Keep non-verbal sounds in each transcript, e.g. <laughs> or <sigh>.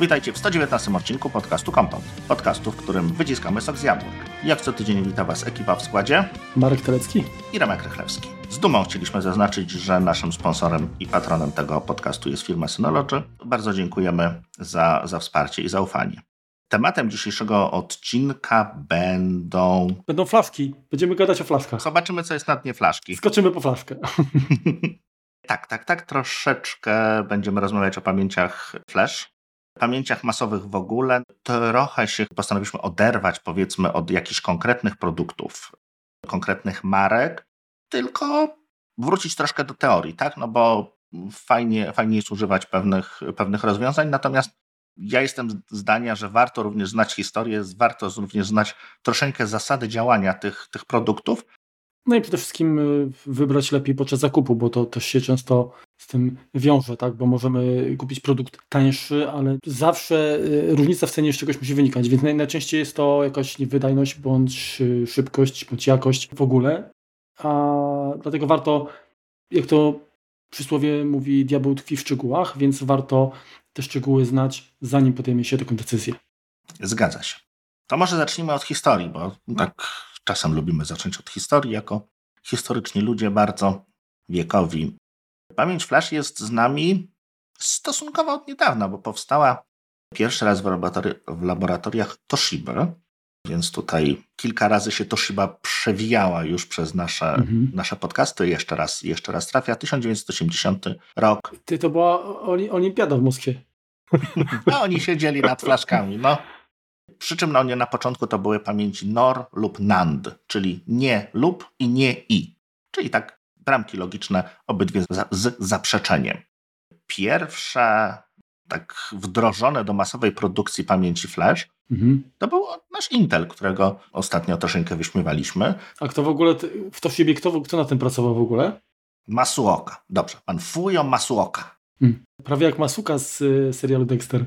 Witajcie w 119 odcinku podcastu Compound. Podcastu, w którym wyciskamy sok z jabłek. Jak co tydzień wita Was ekipa w składzie Marek Telecki i Remek Rychlewski. Z dumą chcieliśmy zaznaczyć, że naszym sponsorem i patronem tego podcastu jest firma Synology. Bardzo dziękujemy za, za wsparcie i zaufanie. Tematem dzisiejszego odcinka będą. Będą flaszki. Będziemy gadać o flaszkach. Zobaczymy, co jest na dnie flaszki. Skoczymy po flaszkę. <laughs> tak, tak, tak. Troszeczkę będziemy rozmawiać o pamięciach flash pamięciach masowych w ogóle trochę się postanowiliśmy oderwać, powiedzmy, od jakichś konkretnych produktów, konkretnych marek, tylko wrócić troszkę do teorii, tak? No bo fajnie, fajnie jest używać pewnych, pewnych rozwiązań, natomiast ja jestem zdania, że warto również znać historię, warto również znać troszeczkę zasady działania tych, tych produktów, no i przede wszystkim y, wybrać lepiej podczas zakupu, bo to też się często tym wiąże, tak? Bo możemy kupić produkt tańszy, ale zawsze y, różnica w cenie z czegoś musi wynikać, więc najczęściej jest to jakaś wydajność bądź y, szybkość, bądź jakość w ogóle. A dlatego warto, jak to przysłowie mówi, diabeł tkwi w szczegółach, więc warto te szczegóły znać, zanim podejmie się taką decyzję. Zgadza się. To może zacznijmy od historii, bo tak czasem lubimy zacząć od historii, jako historyczni ludzie bardzo wiekowi. Pamięć flash jest z nami stosunkowo od niedawna, bo powstała pierwszy raz w, laboratori w laboratoriach Toshiba, więc tutaj kilka razy się Toshiba przewijała już przez nasze, mhm. nasze podcasty. Jeszcze raz, jeszcze raz trafia. 1980 rok. Ty, to była olimpiada w Moskwie. <laughs> No, oni siedzieli nad flaszkami, no. Przy czym no, nie na początku to były pamięci NOR lub NAND, czyli nie lub i nie i. Czyli tak bramki logiczne, obydwie z zaprzeczeniem. Pierwsze tak wdrożone do masowej produkcji pamięci flash, mhm. to był nasz Intel, którego ostatnio troszeczkę wyśmiewaliśmy. A kto w ogóle, w to siebie, kto, kto na tym pracował w ogóle? Masuoka. Dobrze, pan Fujo Masuoka. Hmm. Prawie jak Masuka z y, serialu Dexter.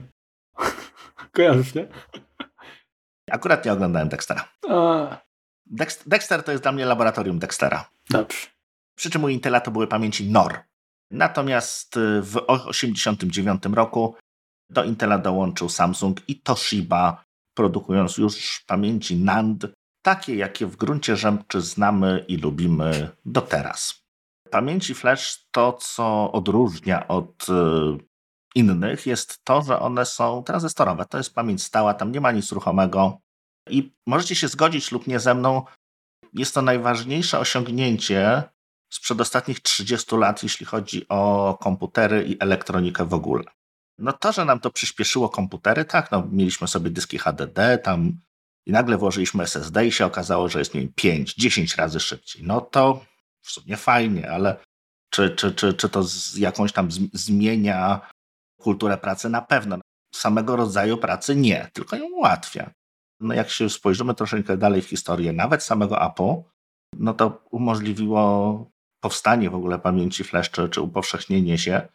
<laughs> Kojarzysz, nie? Akurat nie oglądałem Dextera. Dexter to jest dla mnie laboratorium Dextera. Dobrze. Przy czym u Intela to były pamięci NOR. Natomiast y, w 1989 roku do Intela dołączył Samsung i Toshiba, produkując już pamięci NAND, takie jakie w gruncie rzeczy znamy i lubimy do teraz. Pamięci flash to, co odróżnia od y, innych jest to, że one są tranzystorowe. To jest pamięć stała, tam nie ma nic ruchomego. I możecie się zgodzić lub nie ze mną, jest to najważniejsze osiągnięcie z przedostatnich 30 lat, jeśli chodzi o komputery i elektronikę w ogóle. No to, że nam to przyspieszyło komputery, tak, no mieliśmy sobie dyski HDD tam i nagle włożyliśmy SSD i się okazało, że jest nie wiem, 5, 10 razy szybciej. No to w sumie fajnie, ale czy, czy, czy, czy to z jakąś tam zmienia kulturę pracy na pewno. Samego rodzaju pracy nie, tylko ją ułatwia. No jak się spojrzymy troszeczkę dalej w historię, nawet samego Apple, no to umożliwiło powstanie w ogóle pamięci flash, czy, czy upowszechnienie się,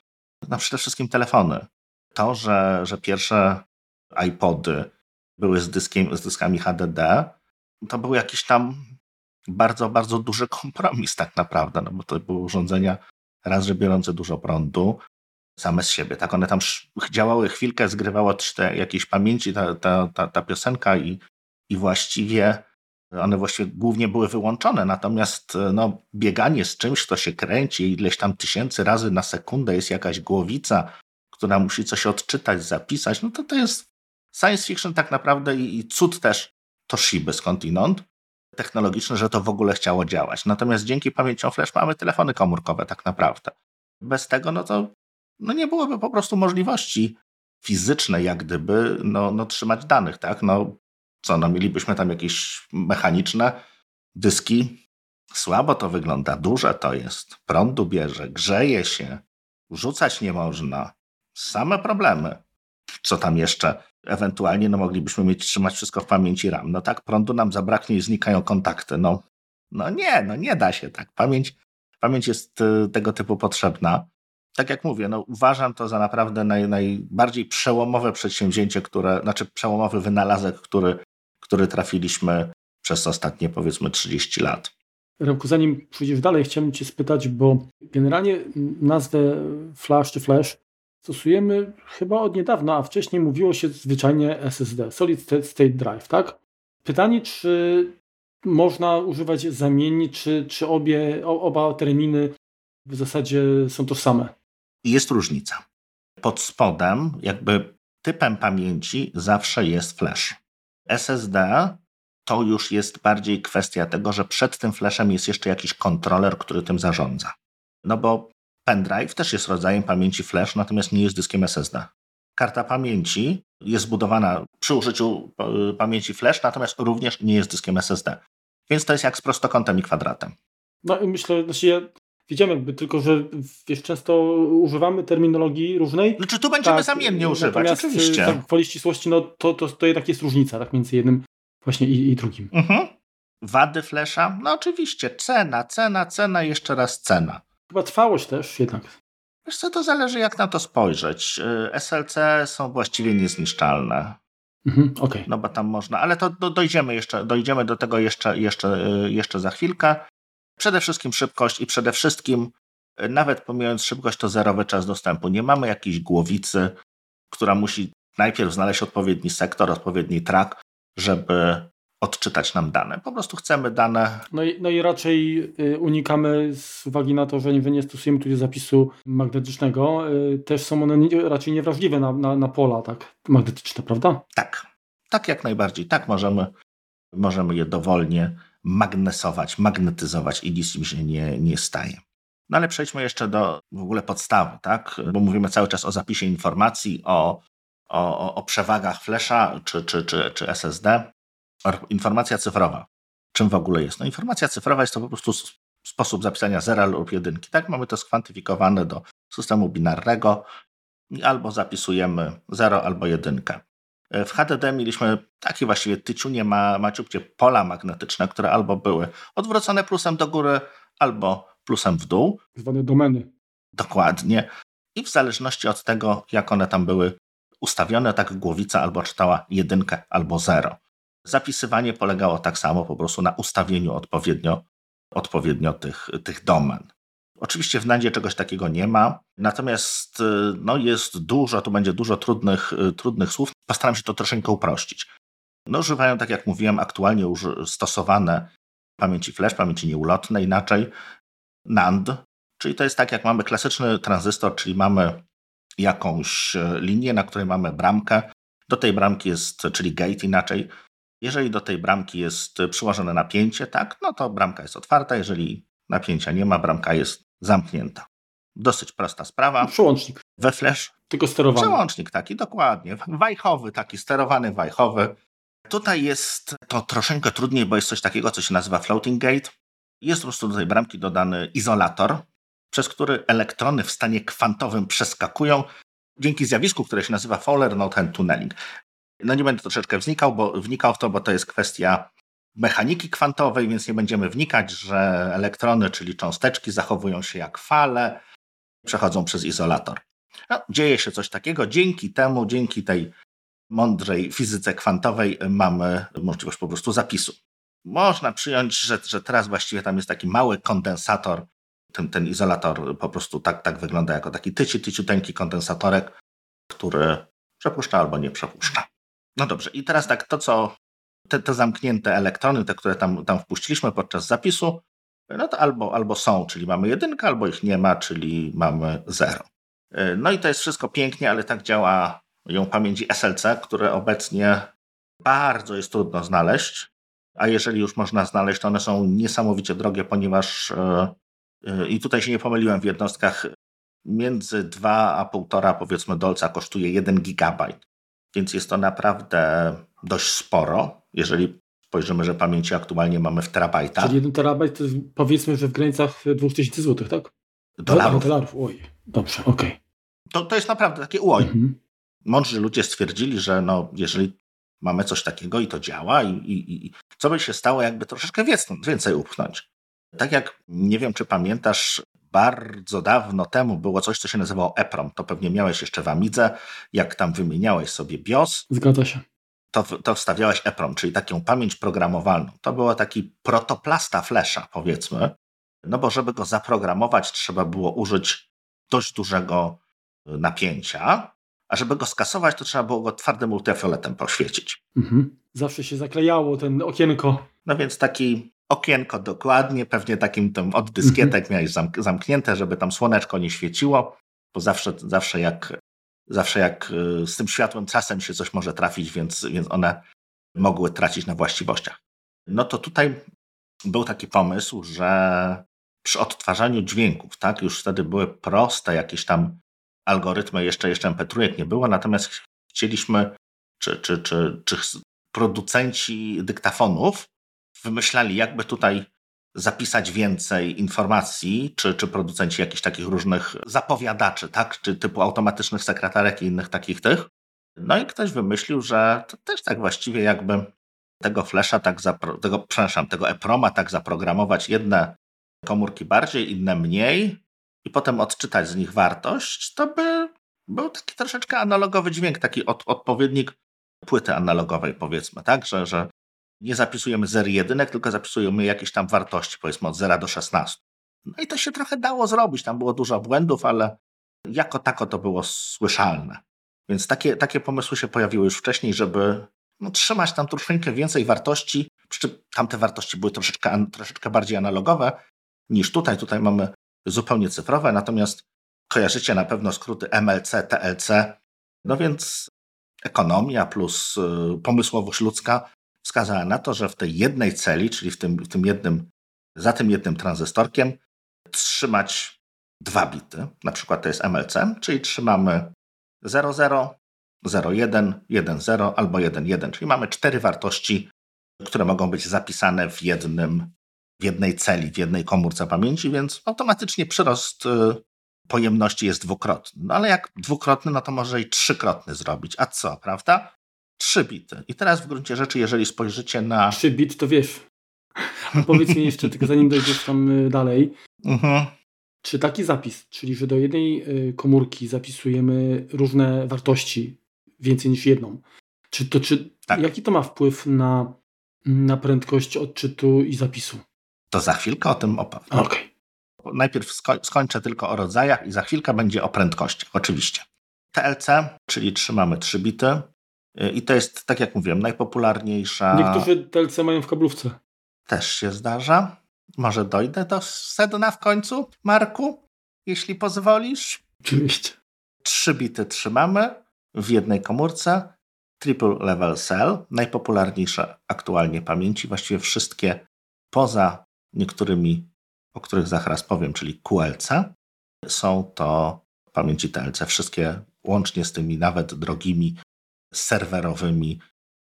no przede wszystkim telefony. To, że, że pierwsze iPody były z, dyskiem, z dyskami HDD, to był jakiś tam bardzo, bardzo duży kompromis tak naprawdę, no bo to były urządzenia raz, że biorące dużo prądu, same z siebie. Tak one tam działały chwilkę, zgrywała te jakieś pamięci ta, ta, ta, ta piosenka i, i właściwie one właściwie głównie były wyłączone, natomiast no, bieganie z czymś, to się kręci ileś tam tysięcy razy na sekundę jest jakaś głowica, która musi coś odczytać, zapisać, no to to jest science fiction tak naprawdę i, i cud też Toshiby skądinąd technologiczny, że to w ogóle chciało działać. Natomiast dzięki pamięciom flash mamy telefony komórkowe tak naprawdę. Bez tego no to no nie byłoby po prostu możliwości fizycznej, jak gdyby, no, no trzymać danych, tak? No co, no mielibyśmy tam jakieś mechaniczne dyski. Słabo to wygląda, duże to jest, prądu bierze, grzeje się, rzucać nie można. Same problemy. Co tam jeszcze? Ewentualnie no, moglibyśmy mieć trzymać wszystko w pamięci RAM. No tak, prądu nam zabraknie i znikają kontakty. No, no nie, no nie da się tak. Pamięć, pamięć jest y, tego typu potrzebna tak jak mówię, no uważam to za naprawdę naj, najbardziej przełomowe przedsięwzięcie, które, znaczy przełomowy wynalazek, który, który trafiliśmy przez ostatnie powiedzmy 30 lat. Remku, zanim pójdziesz dalej, chciałem Cię spytać, bo generalnie nazwę Flash czy Flash stosujemy chyba od niedawna, a wcześniej mówiło się zwyczajnie SSD, Solid State Drive, tak? Pytanie, czy można używać zamienni, czy, czy obie, oba terminy w zasadzie są tożsame? Jest różnica. Pod spodem, jakby typem pamięci zawsze jest flash. SSD to już jest bardziej kwestia tego, że przed tym flashem jest jeszcze jakiś kontroler, który tym zarządza. No bo pendrive też jest rodzajem pamięci flash, natomiast nie jest dyskiem SSD. Karta pamięci jest zbudowana przy użyciu e, pamięci flash, natomiast również nie jest dyskiem SSD. Więc to jest jak z prostokątem i kwadratem. No i myślę, znaczy ja Wiedziałem jakby tylko, że wiesz, często używamy terminologii różnej. Znaczy tu będziemy tak, zamiennie używać, natomiast, oczywiście. Tak, woli ścisłości, no to, to, to jednak jest różnica tak, między jednym właśnie i, i drugim. Mhm. Wady flesza? No oczywiście, cena, cena, cena, jeszcze raz cena. Chyba trwałość też jednak. Wiesz co, to zależy jak na to spojrzeć. Y, SLC są właściwie niezniszczalne. Mhm, okay. No bo tam można, ale to do, dojdziemy jeszcze, dojdziemy do tego jeszcze, jeszcze, y, jeszcze za chwilkę. Przede wszystkim szybkość i przede wszystkim, y, nawet pomijając szybkość, to zerowy czas dostępu. Nie mamy jakiejś głowicy, która musi najpierw znaleźć odpowiedni sektor, odpowiedni track, żeby odczytać nam dane. Po prostu chcemy dane. No i, no i raczej y, unikamy z uwagi na to, że nie, nie stosujemy tu zapisu magnetycznego, y, też są one nie, raczej niewrażliwe na, na, na pola tak magnetyczne, prawda? Tak. Tak jak najbardziej. Tak możemy, możemy je dowolnie magnesować, magnetyzować i nic im się nie, nie staje. No ale przejdźmy jeszcze do w ogóle podstawy, tak? Bo mówimy cały czas o zapisie informacji, o, o, o przewagach flesza czy, czy, czy, czy SSD. Informacja cyfrowa. Czym w ogóle jest? No informacja cyfrowa jest to po prostu sposób zapisania zera lub jedynki. Tak, mamy to skwantyfikowane do systemu binarnego i albo zapisujemy 0 albo jedynkę. W HDD mieliśmy takie właściwie tyciunie ma, maciupcie pola magnetyczne, które albo były odwrócone plusem do góry, albo plusem w dół. Zwane domeny. Dokładnie. I w zależności od tego, jak one tam były ustawione, tak głowica albo czytała jedynkę albo zero. Zapisywanie polegało tak samo po prostu na ustawieniu odpowiednio, odpowiednio tych, tych domen. Oczywiście w Nandzie czegoś takiego nie ma, natomiast y, no, jest dużo, tu będzie dużo trudnych, y, trudnych słów. Postaram się to troszeczkę uprościć. No, używają, tak jak mówiłem, aktualnie już stosowane pamięci flash, pamięci nieulotnej, inaczej NAND, czyli to jest tak, jak mamy klasyczny tranzystor, czyli mamy jakąś e, linię, na której mamy bramkę. Do tej bramki jest, czyli gate inaczej. Jeżeli do tej bramki jest przyłożone napięcie, tak, no to bramka jest otwarta. Jeżeli napięcia nie ma, bramka jest zamknięta. Dosyć prosta sprawa. Przełącznik. We flash. Tylko sterowany. Przełącznik taki, dokładnie. Wajchowy, taki sterowany wajchowy. Tutaj jest to troszeczkę trudniej, bo jest coś takiego, co się nazywa floating gate. Jest po prostu do tej bramki dodany izolator, przez który elektrony w stanie kwantowym przeskakują dzięki zjawisku, które się nazywa Fowler Node Hand Tunneling. No nie będę troszeczkę wnikał, bo, wnikał w to, bo to jest kwestia mechaniki kwantowej, więc nie będziemy wnikać, że elektrony, czyli cząsteczki, zachowują się jak fale, przechodzą przez izolator. No, dzieje się coś takiego. Dzięki temu, dzięki tej mądrej fizyce kwantowej mamy możliwość po prostu zapisu. Można przyjąć, że, że teraz właściwie tam jest taki mały kondensator. Ten, ten izolator po prostu tak, tak wygląda jako taki tyci, tyciuteńki kondensatorek, który przepuszcza albo nie przepuszcza. No dobrze, i teraz tak, to co te, te zamknięte elektrony, te, które tam, tam wpuściliśmy podczas zapisu, no to albo, albo są, czyli mamy jedynkę, albo ich nie ma, czyli mamy zero. No i to jest wszystko pięknie, ale tak działa ją pamięci SLC, które obecnie bardzo jest trudno znaleźć, a jeżeli już można znaleźć, to one są niesamowicie drogie, ponieważ e, e, i tutaj się nie pomyliłem w jednostkach, między 2 a 1,5 powiedzmy dolca kosztuje 1 gigabajt, więc jest to naprawdę dość sporo, jeżeli spojrzymy, że pamięci aktualnie mamy w terabajtach. Czyli 1 terabajt to jest, powiedzmy, że w granicach 2000 zł, tak? Dolarów. dolarów. Oj, dobrze, okej. Okay. To, to jest naprawdę takie uoj. Mhm. Mądrzy ludzie stwierdzili, że no, jeżeli mamy coś takiego i to działa, i, i, i co by się stało, jakby troszeczkę więcej upchnąć. Tak jak nie wiem, czy pamiętasz, bardzo dawno temu było coś, co się nazywało EPROM. To pewnie miałeś jeszcze w Amidze, jak tam wymieniałeś sobie BIOS. Zgadza się. To, to wstawiałeś EPROM, czyli taką pamięć programowalną. To było taki protoplasta flesza, powiedzmy. No bo żeby go zaprogramować, trzeba było użyć dość dużego napięcia, a żeby go skasować, to trzeba było go twardym ultrafioletem poświecić. Mhm. Zawsze się zaklejało ten okienko. No więc taki okienko dokładnie, pewnie takim tam od dyskietek mhm. miałeś zamk zamknięte, żeby tam słoneczko nie świeciło, bo zawsze, zawsze jak zawsze jak y, z tym światłem czasem się coś może trafić, więc, więc one mogły tracić na właściwościach. No to tutaj był taki pomysł, że przy odtwarzaniu dźwięków, tak, już wtedy były proste jakieś tam algorytmy, jeszcze, jeszcze MP3 nie było, natomiast chcieliśmy, czy, czy, czy, czy producenci dyktafonów wymyślali, jakby tutaj zapisać więcej informacji, czy, czy producenci jakichś takich różnych zapowiadaczy, tak? czy typu automatycznych sekretarek i innych takich tych. No i ktoś wymyślił, że to też tak właściwie jakby tego flasha, tak zapro, tego, przepraszam, tego EPROMa tak zaprogramować jedne komórki bardziej, inne mniej i potem odczytać z nich wartość, to by był taki troszeczkę analogowy dźwięk, taki od, odpowiednik płyty analogowej powiedzmy, tak, że, że nie zapisujemy zer jedynek, tylko zapisujemy jakieś tam wartości, powiedzmy od 0 do 16. No i to się trochę dało zrobić, tam było dużo błędów, ale jako tako to było słyszalne. Więc takie, takie pomysły się pojawiły już wcześniej, żeby no, trzymać tam troszeczkę więcej wartości, przy czym tamte wartości były troszeczkę, troszeczkę bardziej analogowe niż tutaj. Tutaj mamy zupełnie cyfrowe, natomiast kojarzycie na pewno skróty MLC, TLC, no więc ekonomia plus y, pomysłowość ludzka wskazała na to, że w tej jednej celi, czyli w tym, w tym jednym, za tym jednym tranzystorkiem, trzymać dwa bity. Na przykład to jest MLC, czyli trzymamy 00, 01, 10 albo 11, czyli mamy cztery wartości, które mogą być zapisane w jednym, w jednej celi, w jednej komórce pamięci, więc automatycznie przyrost y, pojemności jest dwukrotny. No ale jak dwukrotny, no to może i trzykrotny zrobić. A co, prawda? Trzy bity. I teraz w gruncie rzeczy, jeżeli spojrzycie na... Trzy bit to wiesz. <laughs> Powiedz mi jeszcze, tylko zanim dojdziesz tam y, dalej. Mhm. Czy taki zapis, czyli że do jednej y, komórki zapisujemy różne wartości, więcej niż jedną, czy to, czy, tak. jaki to ma wpływ na, na prędkość odczytu i zapisu? To za chwilkę o tym opowiem. Okay. Najpierw sko skończę tylko o rodzajach i za chwilkę będzie o prędkościach, oczywiście. TLC, czyli trzymamy 3 bity, i to jest, tak jak mówiłem, najpopularniejsza. Niektórzy TLC mają w kablówce. Też się zdarza. Może dojdę do sedna w końcu, Marku, jeśli pozwolisz. Oczywiście. Trzy bity trzymamy w jednej komórce. Triple Level Cell, najpopularniejsze aktualnie pamięci, właściwie wszystkie poza niektórymi, o których zaraz powiem, czyli QLC, są to pamięci TLC. Wszystkie łącznie z tymi nawet drogimi serwerowymi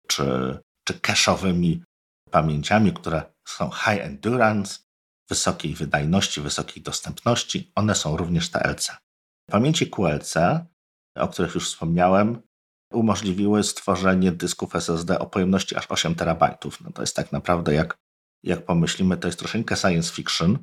czy, czy cache'owymi pamięciami, które są high endurance, wysokiej wydajności, wysokiej dostępności. One są również TLC. Pamięci QLC, o których już wspomniałem, umożliwiły stworzenie dysków SSD o pojemności aż 8 terabajtów. No to jest tak naprawdę, jak, jak pomyślimy, to jest troszeczkę science fiction,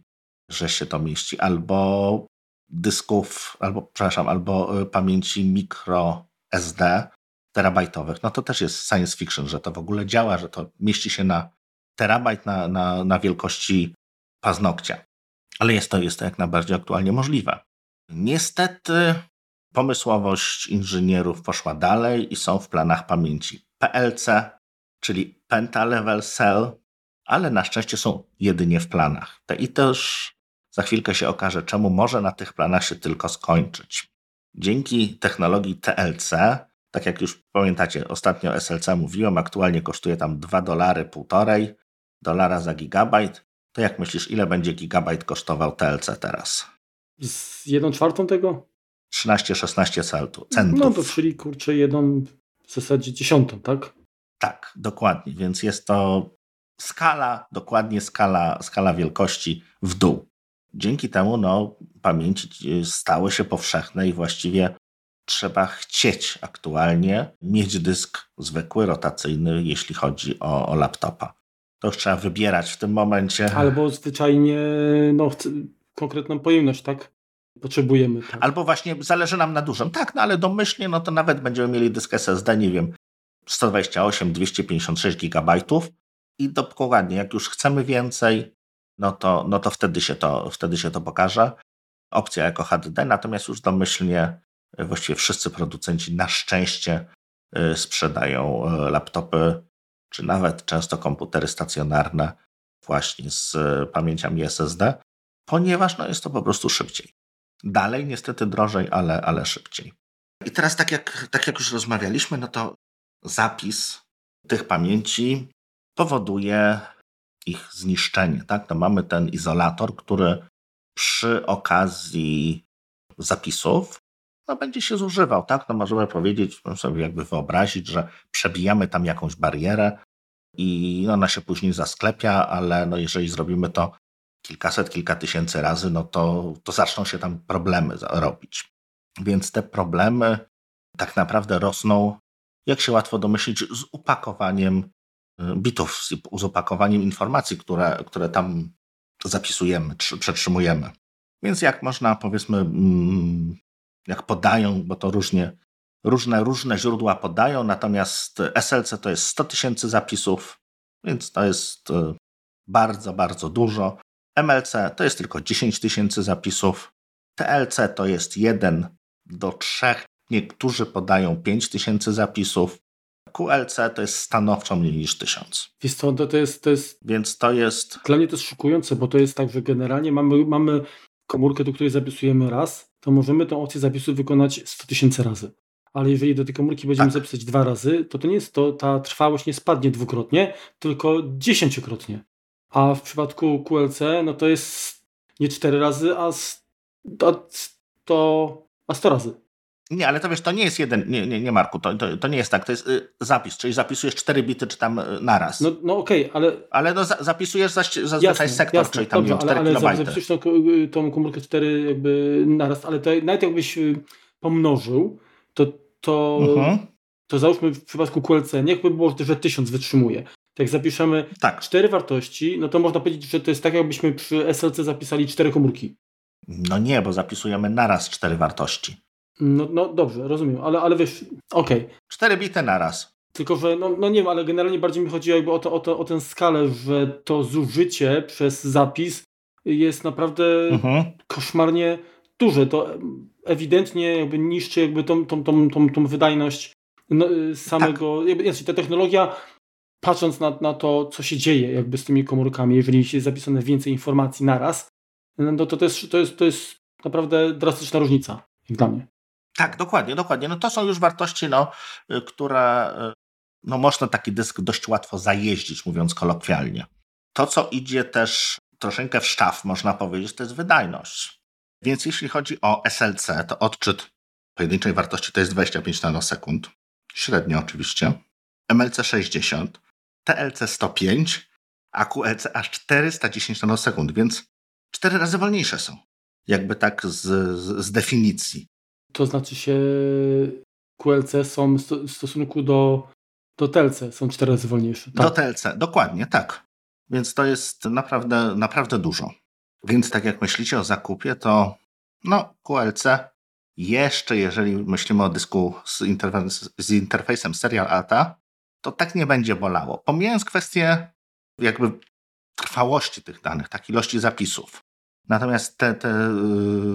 że się to mieści, albo dysków, albo, przepraszam, albo y, pamięci mikro SD, terabajtowych, no to też jest science fiction, że to w ogóle działa, że to mieści się na terabajt na, na, na wielkości paznokcia. Ale jest to, jest to jak najbardziej aktualnie możliwe. Niestety pomysłowość inżynierów poszła dalej i są w planach pamięci PLC, czyli Pentalevel Cell, ale na szczęście są jedynie w planach. I też za chwilkę się okaże, czemu może na tych planach się tylko skończyć. Dzięki technologii TLC tak jak już pamiętacie, ostatnio SLC mówiłem, aktualnie kosztuje tam 2 dolary, półtorej dolara za gigabajt. To jak myślisz, ile będzie gigabajt kosztował TLC teraz? Z jedną czwartą tego? 13-16 centów. No to czyli kurczę jedną w zasadzie dziesiątą, tak? Tak, dokładnie, więc jest to skala, dokładnie skala, skala wielkości w dół. Dzięki temu no, pamięci stały się powszechne i właściwie trzeba chcieć aktualnie mieć dysk zwykły, rotacyjny, jeśli chodzi o, o laptopa. To już trzeba wybierać w tym momencie. Albo zwyczajnie no, konkretną pojemność, tak? Potrzebujemy. Tak. Albo właśnie zależy nam na dużym. Tak, no ale domyślnie, no to nawet będziemy mieli dysk SSD, nie wiem, 128, 256 gigabajtów i dokładnie, jak już chcemy więcej, no to, no to wtedy, się to wtedy się to pokaże. Opcja jako HDD, natomiast już domyślnie właściwie wszyscy producenci na szczęście sprzedają laptopy, czy nawet często komputery stacjonarne właśnie z pamięciami SSD, ponieważ no, jest to po prostu szybciej. Dalej niestety drożej, ale, ale szybciej. I teraz tak jak, tak jak już rozmawialiśmy, no to zapis tych pamięci powoduje ich zniszczenie. Tak? No mamy ten izolator, który przy okazji zapisów no, będzie się zużywał. Tak? No, możemy powiedzieć, sobie jakby wyobrazić, że przebijamy tam jakąś barierę i ona się później zasklepia, ale no, jeżeli zrobimy to kilkaset, kilka tysięcy razy, no to, to zaczną się tam problemy robić. Więc te problemy tak naprawdę rosną, jak się łatwo domyślić, z upakowaniem y, bitów, z upakowaniem informacji, które, które tam zapisujemy, przetrzymujemy. Więc jak można, powiedzmy, mm, jak podają, bo to różnie, różne, różne źródła podają, natomiast SLC to jest 100 tysięcy zapisów, więc to jest y, bardzo, bardzo dużo. MLC to jest tylko 10 tysięcy zapisów. TLC to jest 1 do 3, niektórzy podają 5 tysięcy zapisów. QLC to jest stanowczo mniej niż 1000. Wiesz co, to, to, jest, to jest... Więc to jest... Dla mnie to jest szokujące, bo to jest tak, że generalnie mamy, mamy komórkę, do której zapisujemy raz, to możemy tę opcję zapisu wykonać 100 tysięcy razy. Ale jeżeli do tej komórki będziemy tak. zapisać dwa razy, to to nie jest to, ta trwałość nie spadnie dwukrotnie, tylko dziesięciokrotnie. A w przypadku QLC, no to jest nie cztery razy, a 100, a 100 razy. Nie, ale to wiesz, to nie jest jeden, nie, nie, nie Marku, to, to, to nie jest tak, to jest y, zapis, czyli zapisujesz cztery bity czy tam y, naraz. No, no okej, okay, ale... Ale no, za, zapisujesz zazwyczaj jasne, sektor, jasne, czyli tam dobrze, 4 ale, ale zapisujesz tą, y, tą komórkę cztery jakby naraz, ale to nawet jakbyś pomnożył, to, to, mhm. to załóżmy w przypadku QLC, niechby było, że tysiąc wytrzymuje jak zapiszemy tak. cztery wartości, no to można powiedzieć, że to jest tak, jakbyśmy przy SLC zapisali cztery komórki. No nie, bo zapisujemy naraz cztery wartości. No, no dobrze, rozumiem, ale, ale wiesz, okej. Okay. Cztery bity naraz. Tylko, że no, no nie wiem, ale generalnie bardziej mi chodzi jakby o, to, o, to, o tę skalę, że to zużycie przez zapis jest naprawdę mhm. koszmarnie duże. To ewidentnie jakby niszczy jakby tą, tą, tą, tą, tą wydajność no, samego, tak. jakby, ta technologia patrząc na, na to, co się dzieje jakby z tymi komórkami, jeżeli jest zapisane więcej informacji naraz, no to to jest, to jest, to jest naprawdę drastyczna różnica, jak dla mnie. Tak, dokładnie, dokładnie. No to są już wartości, no, y, które y, no, można taki dysk dość łatwo zajeździć, mówiąc kolokwialnie. To, co idzie też troszeczkę w sztaf, można powiedzieć, to jest wydajność. Więc jeśli chodzi o SLC, to odczyt pojedynczej wartości to jest 25 nanosekund. Średnio oczywiście. MLC 60. TLC 105, a QLC aż 410 nanosekund, więc cztery razy wolniejsze są. Jakby tak z, z, z definicji. To znaczy się QLC są w stosunku do, do TLC są cztery razy wolniejsze. Tak? Do TLC, dokładnie, tak. Więc to jest naprawdę, naprawdę dużo. Więc tak jak myślicie o zakupie, to no QLC jeszcze, jeżeli myślimy o dysku z, interfejs, z interfejsem Serial ATA, to tak nie będzie bolało. Pomijając kwestię jakby trwałości tych danych, tak, ilości zapisów. Natomiast te, te,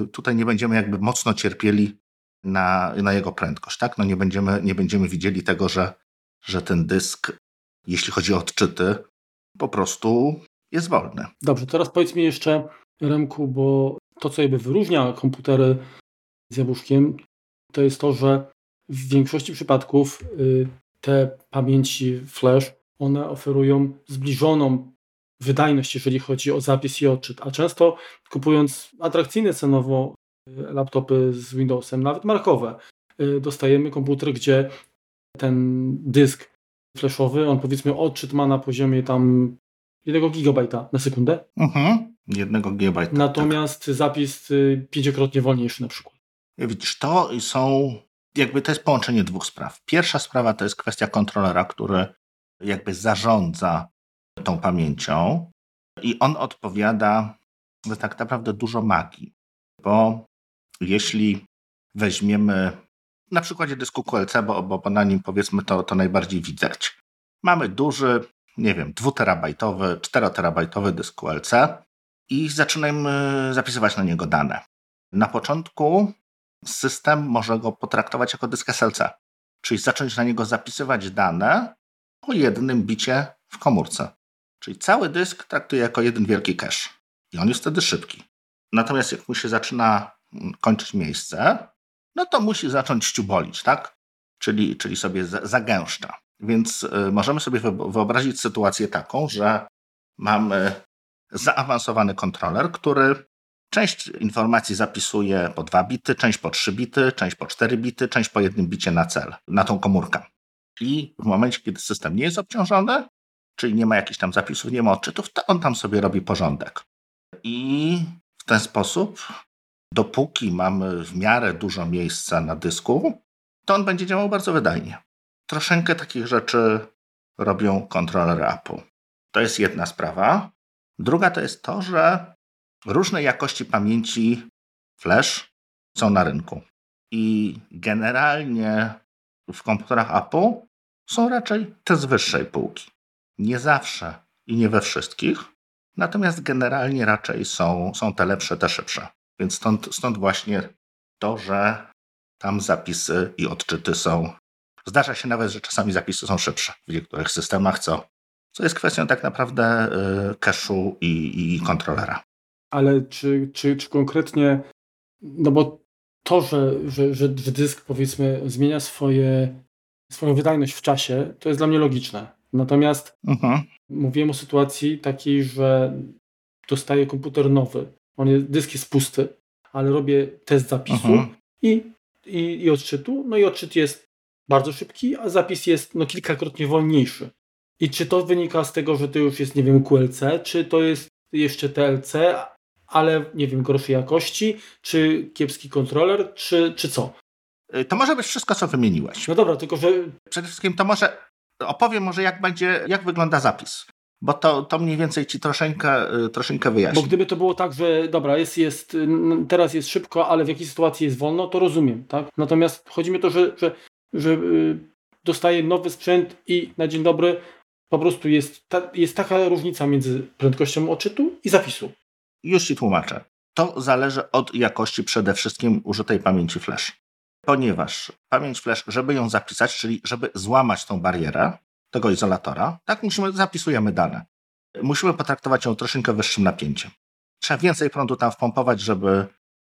y, tutaj nie będziemy jakby mocno cierpieli na, na jego prędkość. Tak? No nie, będziemy, nie będziemy widzieli tego, że, że ten dysk, jeśli chodzi o odczyty, po prostu jest wolny. Dobrze, teraz powiedz mi jeszcze, Remku, bo to, co jakby wyróżnia komputery z jabłuszkiem, to jest to, że w większości przypadków y, te pamięci flash, one oferują zbliżoną wydajność, jeżeli chodzi o zapis i odczyt, a często kupując atrakcyjne cenowo laptopy z Windowsem, nawet markowe, e, dostajemy komputer, gdzie ten dysk flashowy, on powiedzmy odczyt ma na poziomie tam 1 gigabajta na sekundę. Mhm, 1 gigabajta. Natomiast tak. zapis y, pięciokrotnie wolniejszy na przykład. Widzisz, to są jakby to jest połączenie dwóch spraw. Pierwsza sprawa to jest kwestia kontrolera, który jakby zarządza tą pamięcią i on odpowiada za tak naprawdę dużo magii, bo jeśli weźmiemy na przykładzie dysku QLC, bo, bo na nim powiedzmy to, to najbardziej widać. Mamy duży, nie wiem, dwuterabajtowy, czteroterabajtowy dysk QLC i zaczynamy zapisywać na niego dane. Na początku system może go potraktować jako dysk SLC, czyli zacząć na niego zapisywać dane po jednym bicie w komórce. Czyli cały dysk traktuje jako jeden wielki cache i on jest wtedy szybki. Natomiast jak mu się zaczyna kończyć miejsce, no to musi zacząć ściubolić, tak? Czyli, czyli sobie zagęszcza. Więc y, możemy sobie wyobrazić sytuację taką, że mamy zaawansowany kontroler, który część informacji zapisuje po dwa bity, część po trzy bity, część po cztery bity, część po jednym bicie na cel, na tą komórkę. I w momencie, kiedy system nie jest obciążony, czyli nie ma jakichś tam zapisów, nie ma odczytów, to on tam sobie robi porządek. I w ten sposób, dopóki mamy w miarę dużo miejsca na dysku, to on będzie działał bardzo wydajnie. Troszeczkę takich rzeczy robią kontrolery Apple. To jest jedna sprawa. Druga to jest to, że różne jakości pamięci flash są na rynku. I generalnie w komputerach Apple są raczej te z wyższej półki. Nie zawsze i nie we wszystkich, natomiast generalnie raczej są, są te lepsze, te szybsze. Więc stąd, stąd właśnie to, że tam zapisy i odczyty są. Zdarza się nawet, że czasami zapisy są szybsze w niektórych systemach, co, co jest kwestią tak naprawdę y, cache'u i, i kontrolera. Ale czy, czy, czy konkretnie, no bo to, że, że, że, dysk powiedzmy zmienia swoje, swoją wydajność w czasie, to jest dla mnie logiczne. Natomiast mhm. mówiłem o sytuacji takiej, że dostaję komputer nowy. On jest, dysk jest pusty, ale robię test zapisu mhm. i, i, i odczytu. No i odczyt jest bardzo szybki, a zapis jest no, kilkakrotnie wolniejszy. I czy to wynika z tego, że to już jest, nie wiem, QLC, czy to jest jeszcze TLC, ale nie wiem, gorszej jakości, czy kiepski kontroler, czy, czy co? Y, to może być wszystko, co wymieniłeś. No dobra, tylko że. Przede wszystkim to może opowiem może, jak będzie, jak wygląda zapis. Bo to, to mniej więcej ci troszeczkę, y, troszeczkę wyjaśni. Bo gdyby to było tak, że dobra, jest, jest, teraz jest szybko, ale w jakiej sytuacji jest wolno, to rozumiem, tak? Natomiast chodzi mi o to, że, że, że y, dostaję nowy sprzęt i na dzień dobry po prostu jest, ta, jest taka różnica między prędkością odczytu i zapisu. Już ci tłumaczę. To zależy od jakości przede wszystkim użytej pamięci flash. Ponieważ pamięć flash, żeby ją zapisać, czyli żeby złamać tą barierę tego izolatora, tak musimy, zapisujemy dane. Musimy potraktować ją troszeczkę wyższym napięciem. Trzeba więcej prądu tam wpompować, żeby,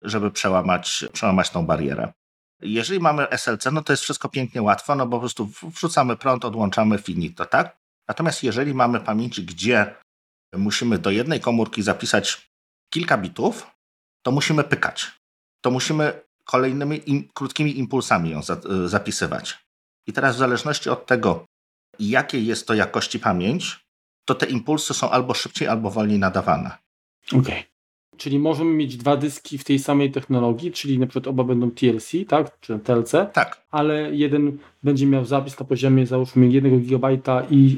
żeby przełamać, przełamać tą barierę. Jeżeli mamy SLC, no to jest wszystko pięknie łatwo, no bo po prostu wrzucamy prąd, odłączamy finito, tak? Natomiast jeżeli mamy pamięci, gdzie musimy do jednej komórki zapisać kilka bitów, to musimy pykać. To musimy kolejnymi im, krótkimi impulsami ją za, zapisywać. I teraz w zależności od tego, jakiej jest to jakości pamięć, to te impulsy są albo szybciej, albo wolniej nadawane. Okej. Okay. Czyli możemy mieć dwa dyski w tej samej technologii, czyli na przykład oba będą TLC, tak? Czy TLC. Tak. Ale jeden będzie miał zapis na poziomie załóżmy 1 GB i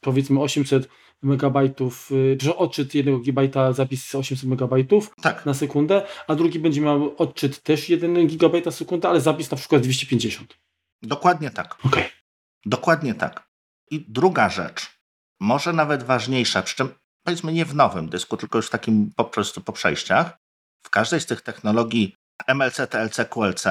powiedzmy 800 megabajtów, y, że odczyt 1 gigabajta, zapis 800 megabajtów tak. na sekundę, a drugi będzie miał odczyt też 1 gigabajt na sekundę, ale zapis na przykład 250. Dokładnie tak. Okay. Dokładnie tak. I druga rzecz, może nawet ważniejsza, przy czym powiedzmy nie w nowym dysku, tylko już w takim po prostu po przejściach, w każdej z tych technologii MLC, TLC, QLC,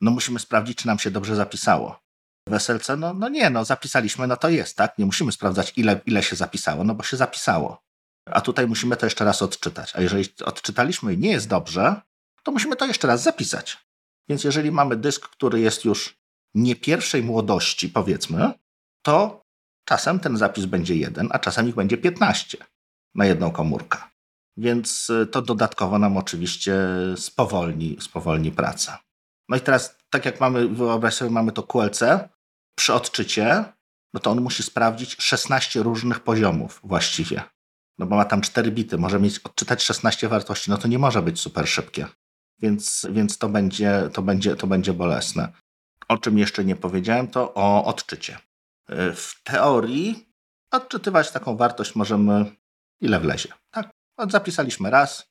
no musimy sprawdzić, czy nam się dobrze zapisało. W SLC, no, no nie, no zapisaliśmy, no to jest, tak? Nie musimy sprawdzać, ile, ile się zapisało, no bo się zapisało. A tutaj musimy to jeszcze raz odczytać. A jeżeli odczytaliśmy i nie jest dobrze, to musimy to jeszcze raz zapisać. Więc jeżeli mamy dysk, który jest już nie pierwszej młodości, powiedzmy, to czasem ten zapis będzie jeden, a czasem ich będzie 15 na jedną komórkę. Więc y, to dodatkowo nam oczywiście spowolni, spowolni pracę. No i teraz, tak jak mamy, wyobraź sobie, mamy to QLC, przy odczycie, no to on musi sprawdzić 16 różnych poziomów właściwie. No bo ma tam 4 bity, może mieć odczytać 16 wartości, no to nie może być super szybkie. Więc, więc to, będzie, to, będzie, to będzie bolesne. O czym jeszcze nie powiedziałem, to o odczycie. Y, w teorii odczytywać taką wartość możemy ile wlezie. Tak, zapisaliśmy raz,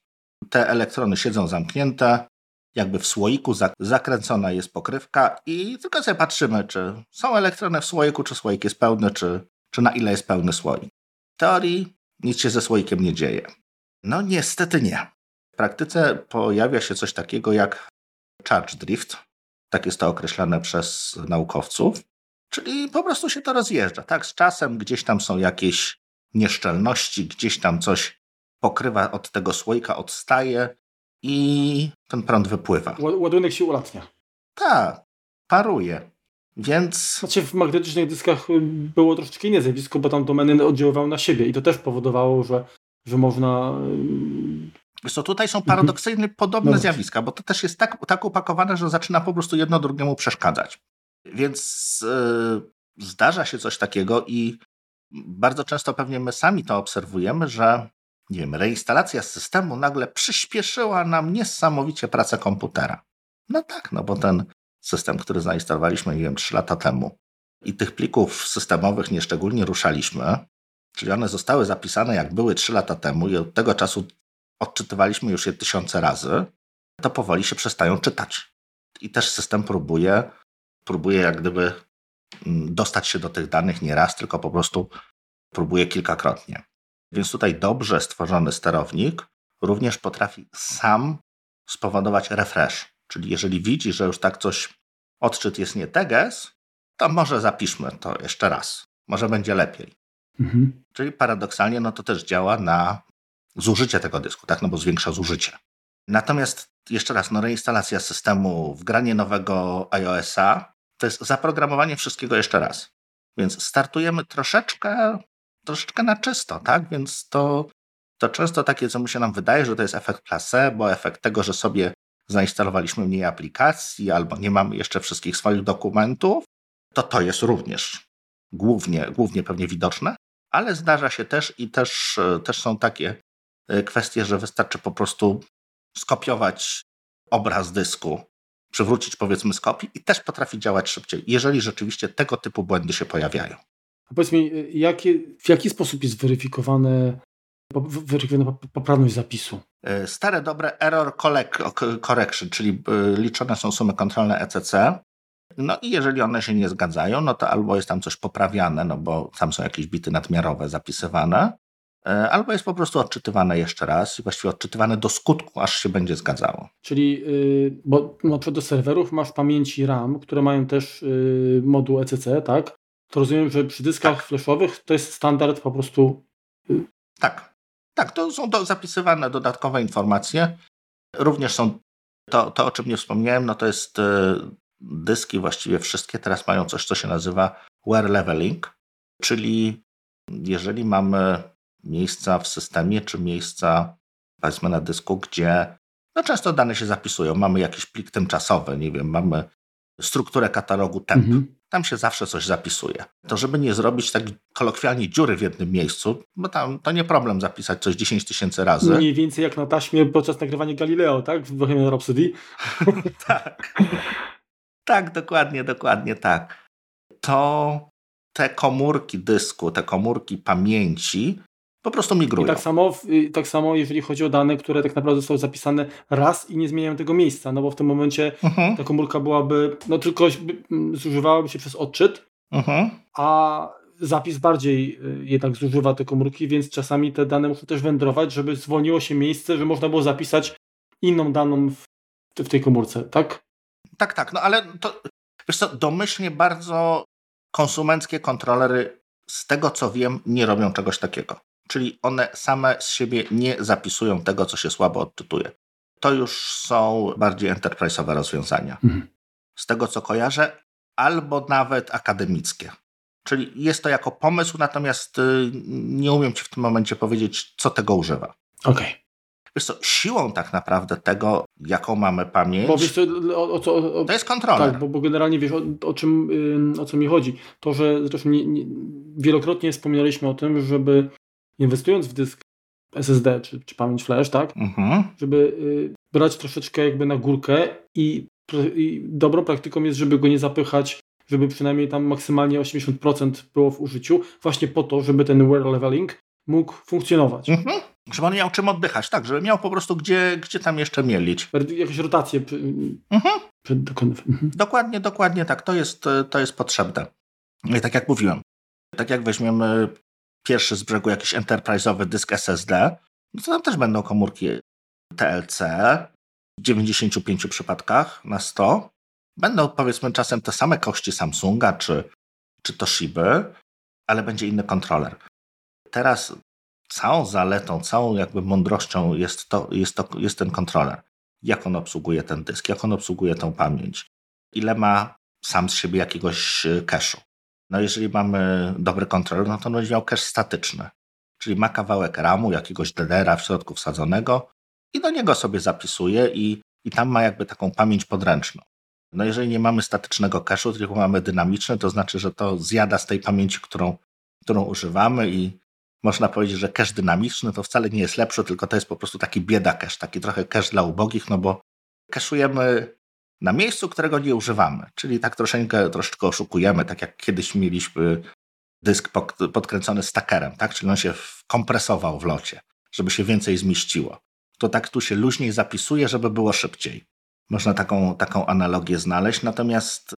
te elektrony siedzą zamknięte, jakby w słoiku zakręcona jest pokrywka i tylko sobie patrzymy, czy są elektrony w słoiku, czy słoik jest pełny, czy, czy na ile jest pełny słoik. W teorii nic się ze słoikiem nie dzieje. No niestety nie. W praktyce pojawia się coś takiego jak charge drift. Tak jest to określane przez naukowców. Czyli po prostu się to rozjeżdża. Tak, z czasem gdzieś tam są jakieś nieszczelności, gdzieś tam coś pokrywa od tego słoika, odstaje i ten prąd wypływa. Ładunek się ulatnia. Tak, paruje. Więc. Znaczy w magnetycznych dyskach y, było troszeczkę inne zjawisko, bo tam domeny oddziaływały na siebie i to też powodowało, że, że można. Y, Wiesz co, tutaj są paradoksyjnie mhm. podobne no. zjawiska, bo to też jest tak, tak upakowane, że zaczyna po prostu jedno drugiemu przeszkadzać. Więc yy, zdarza się coś takiego i bardzo często pewnie my sami to obserwujemy, że nie wiem, reinstalacja systemu nagle przyspieszyła nam niesamowicie pracę komputera. No tak, no bo ten system, który zainstalowaliśmy, nie wiem, 3 lata temu i tych plików systemowych nieszczególnie ruszaliśmy, czyli one zostały zapisane jak były 3 lata temu i od tego czasu odczytywaliśmy już je tysiące razy, to powoli się przestają czytać. I też system próbuje, próbuje jak gdyby mm, dostać się do tych danych nie raz, tylko po prostu próbuje kilkakrotnie. Więc tutaj dobrze stworzony sterownik również potrafi sam spowodować refresh. Czyli jeżeli widzi, że już tak coś, odczyt jest nie teges, to może zapiszmy to jeszcze raz. Może będzie lepiej. Mhm. Czyli paradoksalnie no to też działa na zużycie tego dysku, tak? No bo zwiększa zużycie. Natomiast jeszcze raz, no reinstalacja systemu, wgranie nowego iOS-a to jest zaprogramowanie wszystkiego jeszcze raz. Więc startujemy troszeczkę, troszeczkę na czysto, tak? Więc to, to często takie, co mu się nam wydaje, że to jest efekt placebo, efekt tego, że sobie zainstalowaliśmy mniej aplikacji albo nie mamy jeszcze wszystkich swoich dokumentów, to to jest również głównie, głównie pewnie widoczne, ale zdarza się też i też, też są takie e, kwestie, że wystarczy po prostu skopiować obraz dysku, przywrócić powiedzmy z kopii i też potrafi działać szybciej, jeżeli rzeczywiście tego typu błędy się pojawiają. A powiedz mi, jakie, w jaki sposób jest weryfikowane weryfikowana poprawność zapisu. E, stare, dobre error correction, czyli e, liczone są sumy kontrolne ECC. No i jeżeli one się nie zgadzają, no to albo jest tam coś poprawiane, no bo tam są jakieś bity nadmiarowe zapisywane, albo jest po prostu odczytywane jeszcze raz i właściwie odczytywane do skutku, aż się będzie zgadzało. Czyli, bo na przykład do serwerów masz pamięci RAM, które mają też moduł ECC, tak? To rozumiem, że przy dyskach tak. flashowych to jest standard po prostu. Tak, tak, to są do, zapisywane dodatkowe informacje. Również są to, to, o czym nie wspomniałem, no to jest e, dyski właściwie wszystkie teraz mają coś, co się nazywa wear leveling, czyli jeżeli mamy miejsca w systemie, czy miejsca powiedzmy na dysku, gdzie no często dane się zapisują, mamy jakiś plik tymczasowy, nie wiem, mamy strukturę katalogu temp. Mhm tam się zawsze coś zapisuje. To żeby nie zrobić tak kolokwialnie dziury w jednym miejscu, bo tam to nie problem zapisać coś 10 tysięcy razy. Mniej więcej jak na taśmie podczas nagrywania Galileo, tak? W Bohemian Rhapsody. <laughs> tak. Tak, dokładnie, dokładnie tak. To te komórki dysku, te komórki pamięci po prostu migrują. I tak samo, tak samo jeżeli chodzi o dane, które tak naprawdę zostały zapisane raz i nie zmieniają tego miejsca, no bo w tym momencie uh-huh. ta komórka byłaby, no tylko zużywałaby się przez odczyt, uh-huh. a zapis bardziej y, jednak zużywa te komórki, więc czasami te dane muszą też wędrować, żeby zwolniło się miejsce, że można było zapisać inną daną w, w tej komórce, tak? Tak, tak, no ale to, wiesz co, domyślnie bardzo konsumenckie kontrolery z tego co wiem nie robią czegoś takiego czyli one same z siebie nie zapisują tego, co się słabo odczytuje. To już są bardziej enterprise'owe rozwiązania. Mhm. Z tego, co kojarzę, albo nawet akademickie. Czyli jest to jako pomysł, natomiast y, nie umiem Ci w tym momencie powiedzieć, co tego używa. Okej. Okay. Wiesz co, siłą tak naprawdę tego, jaką mamy pamięć, bo wiesz, to, o, o, o, to jest kontroler. Tak, bo, bo generalnie wiesz, o, czym, o co mi chodzi. To, że zresztą nie, nie, wielokrotnie wspominaliśmy o tym, żeby inwestując w dysk SSD czy, czy pamięć flash, tak, mhm. żeby y, brać troszeczkę jakby na górkę i, i dobrą praktyką jest, żeby go nie zapychać, żeby przynajmniej tam maksymalnie 80% było w użyciu, właśnie po to, żeby ten wear leveling mógł funkcjonować. Mhm. Żeby on miał czym oddychać, tak, żeby miał po prostu gdzie, gdzie tam jeszcze mielić. Jakieś rotacje mhm. przed dokonywaniem. Mhm. Dokładnie, dokładnie tak, to jest, to jest potrzebne. I tak jak mówiłem, tak jak weźmiemy pierwszy z brzegu jakiś enterprise'owy dysk SSD, no to tam też będą komórki TLC, w 95 przypadkach na 100 będą powiedzmy czasem te same kości Samsunga czy, czy Toshiby, ale będzie inny kontroler. Teraz całą zaletą, całą jakby mądrością jest, to, jest, to, jest ten kontroler. Jak on obsługuje ten dysk, jak on obsługuje tą pamięć, ile ma sam z siebie jakiegoś e, cache'u. No jeżeli mamy dobry kontroler, no to on będzie miał cache statyczny, czyli ma kawałek RAMu, jakiegoś DDR-a w środku wsadzonego i do niego sobie zapisuje i, i tam ma jakby taką pamięć podręczną. No jeżeli nie mamy statycznego cache'u, tylko mamy dynamiczny, to znaczy, że to zjada z tej pamięci, którą, którą używamy i można powiedzieć, że cache dynamiczny to wcale nie jest lepszy, tylko to jest po prostu taki bieda cache, taki trochę cache dla ubogich, no bo kaszujemy na miejscu, którego nie używamy. Czyli tak troszeczkę, troszeczkę oszukujemy, tak jak kiedyś mieliśmy dysk podkręcony stackerem, tak? czyli on się kompresował w locie, żeby się więcej zmieściło. To tak tu się luźniej zapisuje, żeby było szybciej. Można taką, taką analogię znaleźć, natomiast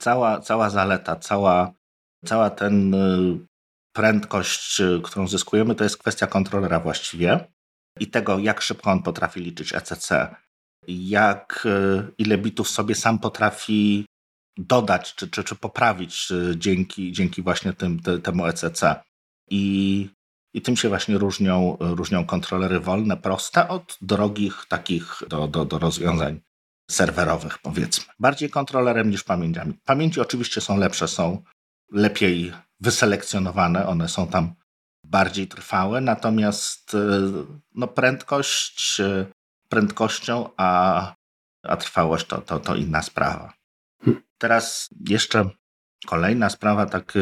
cała, cała zaleta, cała, cała ten y, prędkość, y, którą zyskujemy, to jest kwestia kontrolera właściwie i tego, jak szybko on potrafi liczyć ECC, jak y, ile bitów sobie sam potrafi dodać czy, czy, czy poprawić dzięki, dzięki właśnie tym, te, temu ECC. I, I tym się właśnie różnią, różnią kontrolery wolne, proste od drogich takich do, do, do rozwiązań serwerowych, powiedzmy. Bardziej kontrolerem niż pamięciami. Pamięci oczywiście są lepsze, są lepiej wyselekcjonowane, one są tam bardziej trwałe, natomiast e, no, prędkość e, prędkością, a, a trwałość to, to, to inna sprawa. Teraz jeszcze kolejna sprawa, tak e,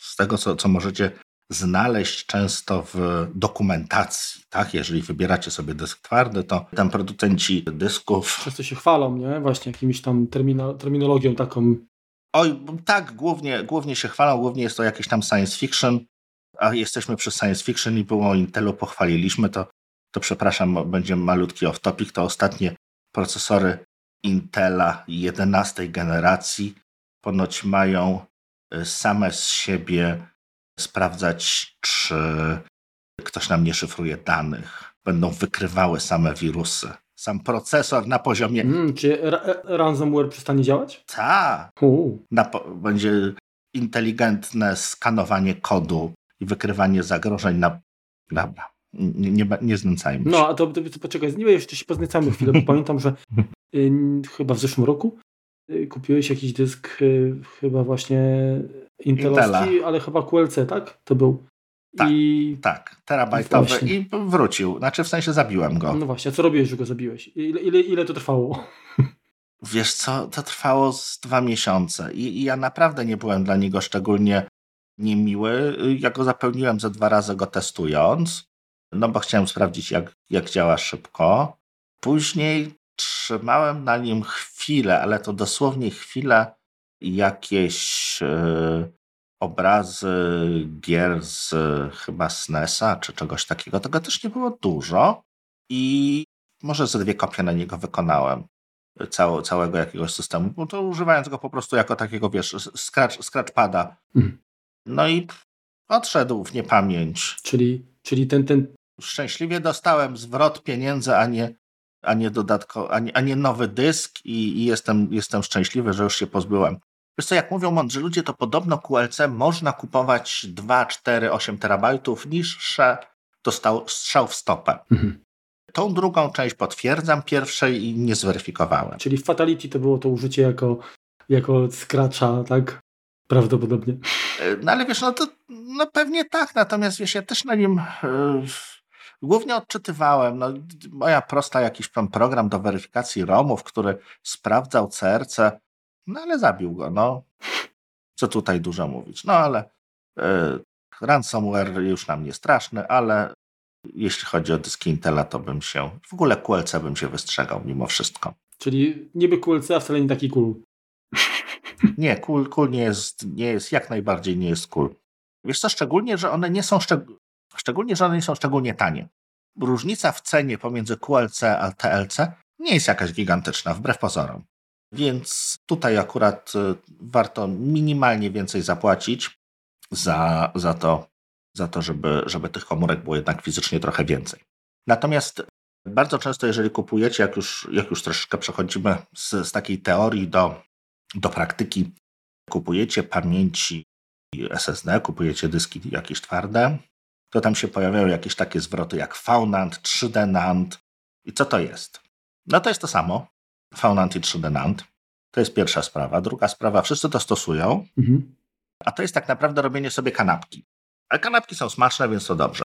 z tego, co, co możecie znaleźć często w dokumentacji, tak? Jeżeli wybieracie sobie dysk twardy, to tam producenci dysków... Często się chwalą, nie? Właśnie jakimiś tam termino terminologią taką. Oj, tak, głównie, głównie się chwalą, głównie jest to jakieś tam science fiction, a jesteśmy przy science fiction i było Intelu pochwaliliśmy, to, to przepraszam, będzie malutki off-topic, to ostatnie procesory Intela 11 generacji ponoć mają y, same z siebie sprawdzać, czy ktoś nam nie szyfruje danych. Będą wykrywały same wirusy. Sam procesor na poziomie. Mm, czy ransomware przestanie działać? Tak. Będzie inteligentne skanowanie kodu i wykrywanie zagrożeń na. Dobra. Nie, nie, nie znęcajmy się. No, a to, to, to poczekaj, nie jeszcze się poznęcamy chwilę, bo pamiętam, że y, chyba w zeszłym roku y, kupiłeś jakiś dysk y, chyba właśnie Intelowski, ale chyba QLC, tak? To był. Tak, I... tak, terabajtowy i, i wrócił. Znaczy w sensie zabiłem go. No właśnie, a co robiłeś, że go zabiłeś? Ile, ile, ile to trwało? <laughs> Wiesz co, to trwało z dwa miesiące i, i ja naprawdę nie byłem dla niego szczególnie niemiły. Ja go zapełniłem ze dwa razy go testując, no bo chciałem sprawdzić jak, jak działa szybko. Później trzymałem na nim chwilę, ale to dosłownie chwilę jakieś e, obrazy gier z chyba SNESa czy czegoś takiego. Tego też nie było dużo i może ze dwie kopie na niego wykonałem cało, całego jakiegoś systemu, bo to używając go po prostu jako takiego, wiesz, scratch, scratchpada. Mhm. No i odszedł w niepamięć. Czyli, czyli ten, ten... Szczęśliwie dostałem zwrot pieniędzy, a nie, a nie dodatko, a nie, a nie nowy dysk i, i, jestem, jestem szczęśliwy, że już się pozbyłem. Wiesz co, jak mówią mądrzy ludzie, to podobno QLC można kupować 2, 4, 8 terabajtów niższe to stał, strzał w stopę. Mhm. Tą drugą część potwierdzam, pierwszej i nie zweryfikowałem. Czyli w Fatality to było to użycie jako, jako scratcha, tak? Prawdopodobnie. E, no ale wiesz, no to no pewnie tak, natomiast wiesz, ja też na nim yy, głównie odczytywałem. No, moja prosta jakiś tam program do weryfikacji ROMów, który sprawdzał CRC no ale zabił go, no. Co tutaj dużo mówić. No ale y, ransomware już nam nie straszny, ale jeśli chodzi o dyski Intela, to bym się, w ogóle QLC bym się wystrzegał mimo wszystko. Czyli niby QLC, a wcale nie taki cool. Nie, cool, cool nie, jest, nie jest, jak najbardziej nie jest cool. Wiesz co, szczególnie, że one nie są, szczeg szczególnie, że one nie są szczególnie tanie. Różnica w cenie pomiędzy QLC a TLC nie jest jakaś gigantyczna, wbrew pozorom. Więc tutaj akurat y, warto minimalnie więcej zapłacić za, za to, za to żeby, żeby tych komórek było jednak fizycznie trochę więcej. Natomiast Bardzo często, jeżeli kupujecie, jak już, jak już troszeczkę przechodzimy z, z takiej teorii do, do praktyki, kupujecie pamięci SSD, kupujecie dyski jakieś twarde, to tam się pojawiają jakieś takie zwroty jak VNAND, 3D NAND. I co to jest? No to jest to samo. VNAND i 3D NAND. To jest pierwsza sprawa. Druga sprawa, wszyscy to stosują, mhm. a to jest tak naprawdę robienie sobie kanapki. Ale kanapki są smaczne, więc to dobrze.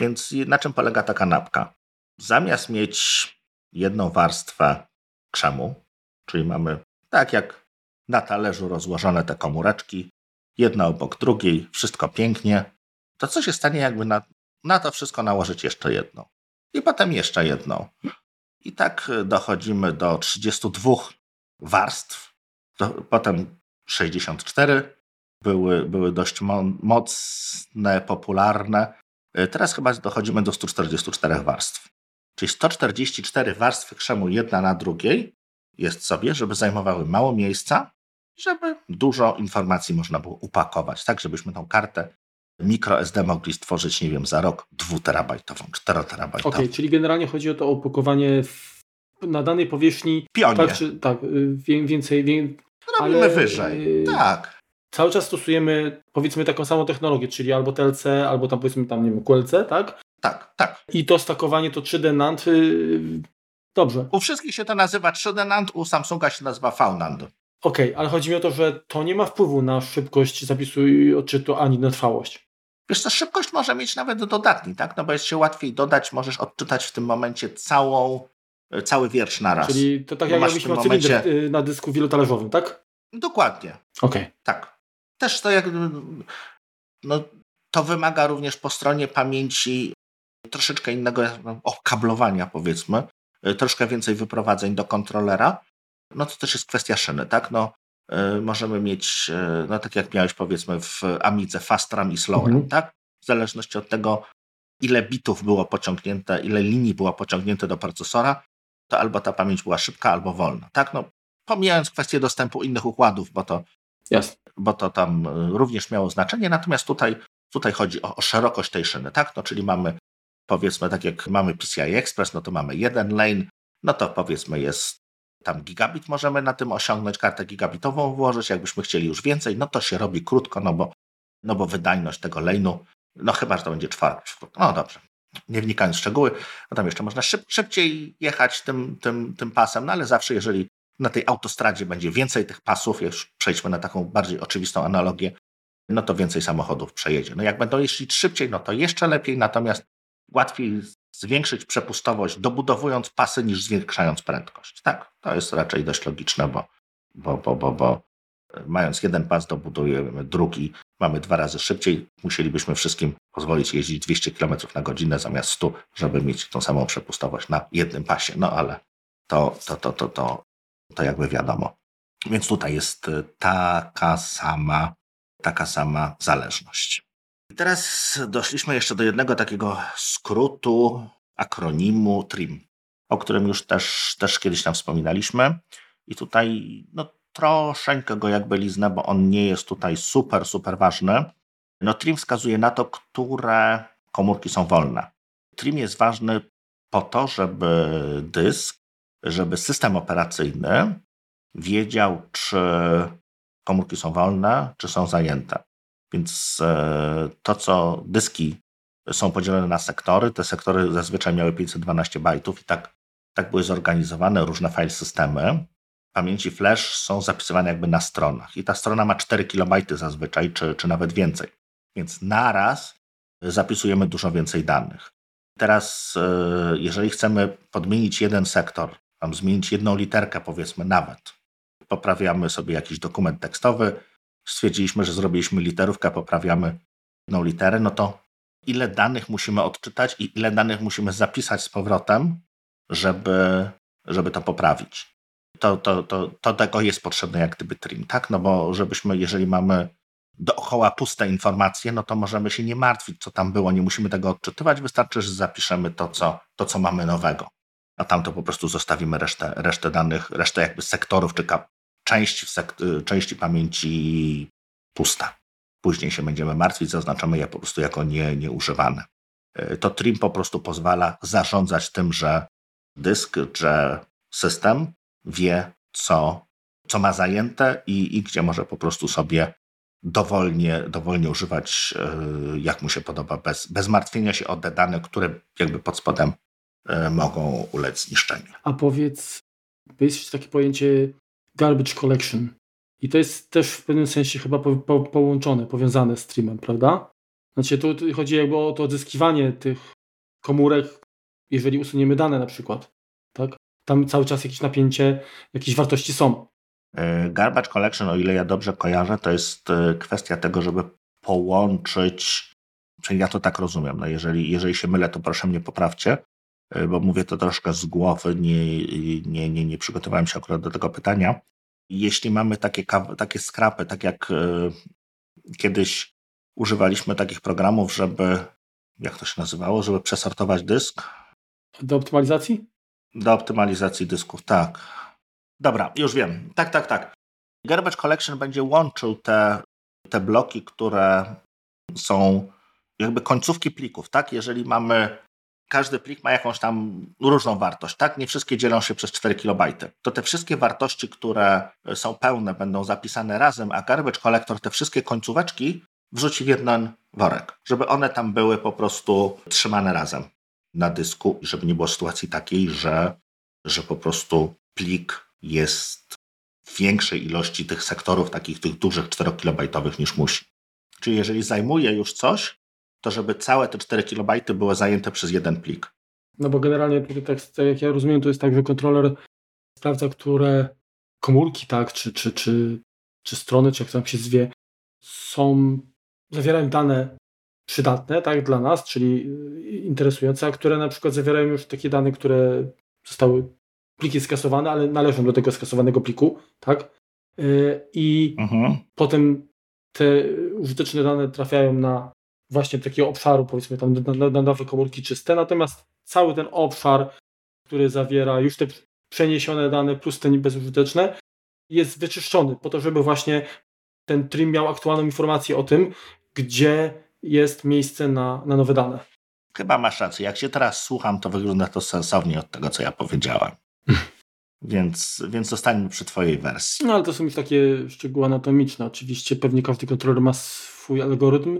Więc na czym polega ta kanapka? Zamiast mieć jedną warstwę krzemu, czyli mamy tak jak na talerzu rozłożone te komóreczki, jedna obok drugiej, wszystko pięknie, to co się stanie, jakby na, na to wszystko nałożyć jeszcze jedną? I potem jeszcze jedną. I tak dochodzimy do 32 warstw, do, potem 64. Były, były dość mo mocne, popularne. Teraz chyba dochodzimy do 144 warstw. Czyli 144 warstwy krzemu jedna na drugiej jest sobie, żeby zajmowały mało miejsca, żeby dużo informacji można było upakować, tak żebyśmy tą kartę mikroSD mogli stworzyć, nie wiem, za rok dwuterabajtową, czteroterabajtową. Okej, okay, czyli generalnie chodzi o to opakowanie na danej powierzchni. Pionie. Tak, czy, tak więcej. Wie, Robimy ale, wyżej, yy, tak. Cały czas stosujemy, powiedzmy, taką samą technologię, czyli albo TLC, albo tam powiedzmy tam, nie wiem, QLC, tak? Tak, tak. I to stakowanie to 3D NAND. Yy, dobrze. U wszystkich się to nazywa 3D NAND, u Samsunga się nazywa VNAND. Okej, okay, ale chodzi mi o to, że to nie ma wpływu na szybkość zapisu i odczytu ani na trwałość. Wiesz co, szybkość może mieć nawet dodatni, tak? No bo jest się łatwiej dodać, możesz odczytać w tym momencie całą, e, cały wiersz na raz. Czyli to tak jak jakbyśmy miał momencie... Y, na dysku wielotalerzowym, tak? Dokładnie. Okej. Okay. Tak. Też to jak... No, to wymaga również po stronie pamięci troszeczkę innego okablowania, powiedzmy. E, troszkę więcej wyprowadzeń do kontrolera. No to też jest kwestia szyny, tak? No, E, możemy mieć, e, no tak jak miałeś powiedzmy w Amidze Fast RAM i Slow RAM, mhm. tak? W zależności od tego, ile bitów było pociągnięte, ile linii było pociągnięte do procesora, to albo ta pamięć była szybka, albo wolna, tak? No, pomijając kwestię dostępu innych układów, bo to, yes. bo to tam e, również miało znaczenie, natomiast tutaj, tutaj chodzi o, o szerokość tej szyny, tak? No, czyli mamy powiedzmy, tak jak mamy PCI Express, no to mamy jeden lane, no to powiedzmy jest tam gigabit możemy na tym osiągnąć, kartę gigabitową włożyć, jakbyśmy chcieli już więcej, no to się robi krótko, no bo, no bo wydajność tego lane'u, no chyba, że to będzie czwarty. No dobrze, nie wnikając w szczegóły, no tam jeszcze można szyb, szybciej jechać tym, tym, tym pasem, no ale zawsze jeżeli na tej autostradzie będzie więcej tych pasów, już przejdźmy na taką bardziej oczywistą analogię, no to więcej samochodów przejedzie. No jak będą jeździć szybciej, no to jeszcze lepiej, natomiast łatwiej zwiększyć przepustowość, dobudowując pasy, niż zwiększając prędkość. Tak, to jest raczej dość logiczne, bo, bo, bo, bo, bo mając jeden pas, dobudujemy drugi, mamy dwa razy szybciej. Musielibyśmy wszystkim pozwolić jeździć 200 km na godzinę zamiast 100, żeby mieć tą samą przepustowość na jednym pasie. No ale to, to, to, to, to, to jakby wiadomo. Więc tutaj jest taka sama, taka sama zależność. Teraz doszliśmy jeszcze do jednego takiego skrótu, akronimu TRIM, o którym już też, też kiedyś tam wspominaliśmy. I tutaj no, troszeczkę go jakby liznę, bo on nie jest tutaj super, super ważny. No, TRIM wskazuje na to, które komórki są wolne. TRIM jest ważny po to, żeby dysk, żeby system operacyjny wiedział, czy komórki są wolne, czy są zajęte. Więc e, to, co dyski są podzielone na sektory, te sektory zazwyczaj miały 512 bajtów i tak, tak były zorganizowane różne file systemy. Pamięci flash są zapisywane jakby na stronach i ta strona ma 4 KB zazwyczaj, czy, czy nawet więcej. Więc naraz zapisujemy dużo więcej danych. Teraz, e, jeżeli chcemy podmienić jeden sektor, tam zmienić jedną literkę, powiedzmy nawet, poprawiamy sobie jakiś dokument tekstowy, stwierdziliśmy, że zrobiliśmy literówkę, poprawiamy jedną literę, no to ile danych musimy odczytać i ile danych musimy zapisać z powrotem, żeby, żeby to poprawić. To, to, to, to tego jest potrzebne jak gdyby trim, tak? No bo żebyśmy, jeżeli mamy dookoła puste informacje, no to możemy się nie martwić, co tam było, nie musimy tego odczytywać, wystarczy, że zapiszemy to, co, to, co mamy nowego. A tam to po prostu zostawimy resztę, resztę danych, resztę jakby sektorów czy część, w części pamięci pusta. Później się będziemy martwić, zaznaczamy je po prostu jako nie, nieużywane. to Trim po prostu pozwala zarządzać tym, że dysk, że system wie, co, co ma zajęte i, i gdzie może po prostu sobie dowolnie, dowolnie używać, jak mu się podoba, bez, bez martwienia się o te dane, które jakby pod spodem mogą ulec zniszczeniu. A powiedz, jest takie pojęcie garbage collection. I to jest też w pewnym sensie chyba po, po, połączone, powiązane z streamem, prawda? Znaczy tu chodzi jakby o to odzyskiwanie tych komórek, jeżeli usuniemy dane na przykład, tak? Tam cały czas jakieś napięcie, jakieś wartości są. E, garbage collection, o ile ja dobrze kojarzę, to jest e, kwestia tego, żeby połączyć, czyli ja to tak rozumiem, no jeżeli, jeżeli się mylę, to proszę mnie poprawcie, e, bo mówię to troszkę z głowy, nie, nie, nie, nie przygotowałem się akurat do tego pytania. Jeśli mamy takie, takie skrapy, tak jak kiedyś używaliśmy takich programów, żeby, jak to się nazywało, żeby przesortować dysk. Do optymalizacji? Do optymalizacji dysków, tak. Dobra, już wiem. Tak, tak, tak. Garbage Collection będzie łączył te, te bloki, które są jakby końcówki plików, tak? Jeżeli mamy każdy plik ma jakąś tam różną wartość, tak? Nie wszystkie dzielą się przez 4 KB. To te wszystkie wartości, które są pełne, będą zapisane razem, a Garbage Collector te wszystkie końcóweczki wrzuci w jeden worek, żeby one tam były po prostu trzymane razem na dysku i żeby nie było sytuacji takiej, że, że po prostu plik jest w większej ilości tych sektorów, takich tych dużych 4-kilobajtowych niż musi. Czyli jeżeli zajmuje już coś, to żeby całe te 4 kilobajty były zajęte przez jeden plik. No bo generalnie tutaj tak, tak jak ja rozumiem, to jest tak, że kontroler sprawdza, które komórki, tak, czy, czy, czy, czy strony, czy jak tam się zwie, są zawierają dane przydatne tak, dla nas, czyli interesujące, a które na przykład zawierają już takie dane, które zostały pliki skasowane, ale należą do tego skasowanego pliku, tak? Y, I mhm. potem te użyteczne dane trafiają na właśnie takiego obszaru, powiedzmy tam na, na nowe komórki czyste, natomiast cały ten obszar, który zawiera już te przeniesione dane plus te bezużyteczne, jest wyczyszczony po to, żeby właśnie ten trim miał aktualną informację o tym, gdzie jest miejsce na, na nowe dane. Chyba masz rację. Jak się teraz słucham, to wygląda to sensownie od tego, co ja powiedziałem. <laughs> więc, więc zostańmy przy Twojej wersji. No ale to są już takie szczegóły anatomiczne. Oczywiście pewnie każdy kontroler ma swój algorytm.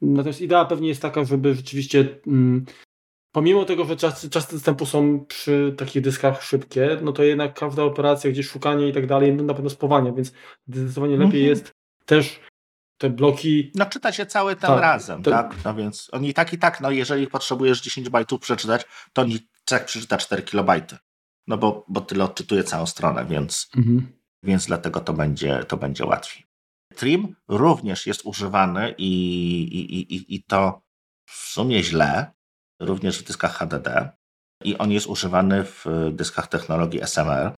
Natomiast idea pewnie jest taka, żeby rzeczywiście mm, pomimo tego, że czasy, czasy dostępu są przy takich dyskach szybkie, no to jednak każda operacja, gdzieś szukanie i tak dalej, no na pewno spowalnia, więc zdecydowanie lepiej mm -hmm. jest też te bloki. No czyta się cały ten tak, razem, tak? No więc oni tak i tak, no jeżeli potrzebujesz 10 bajtów przeczytać, to oni tak przeczyta 4 kilobajty. No bo, bo tyle odczytuje całą stronę, więc, mhm. więc dlatego to będzie, to będzie łatwiej. Trim również jest używany i, i, i, i to w sumie źle, również w dyskach HDD. I on jest używany w dyskach technologii SMR,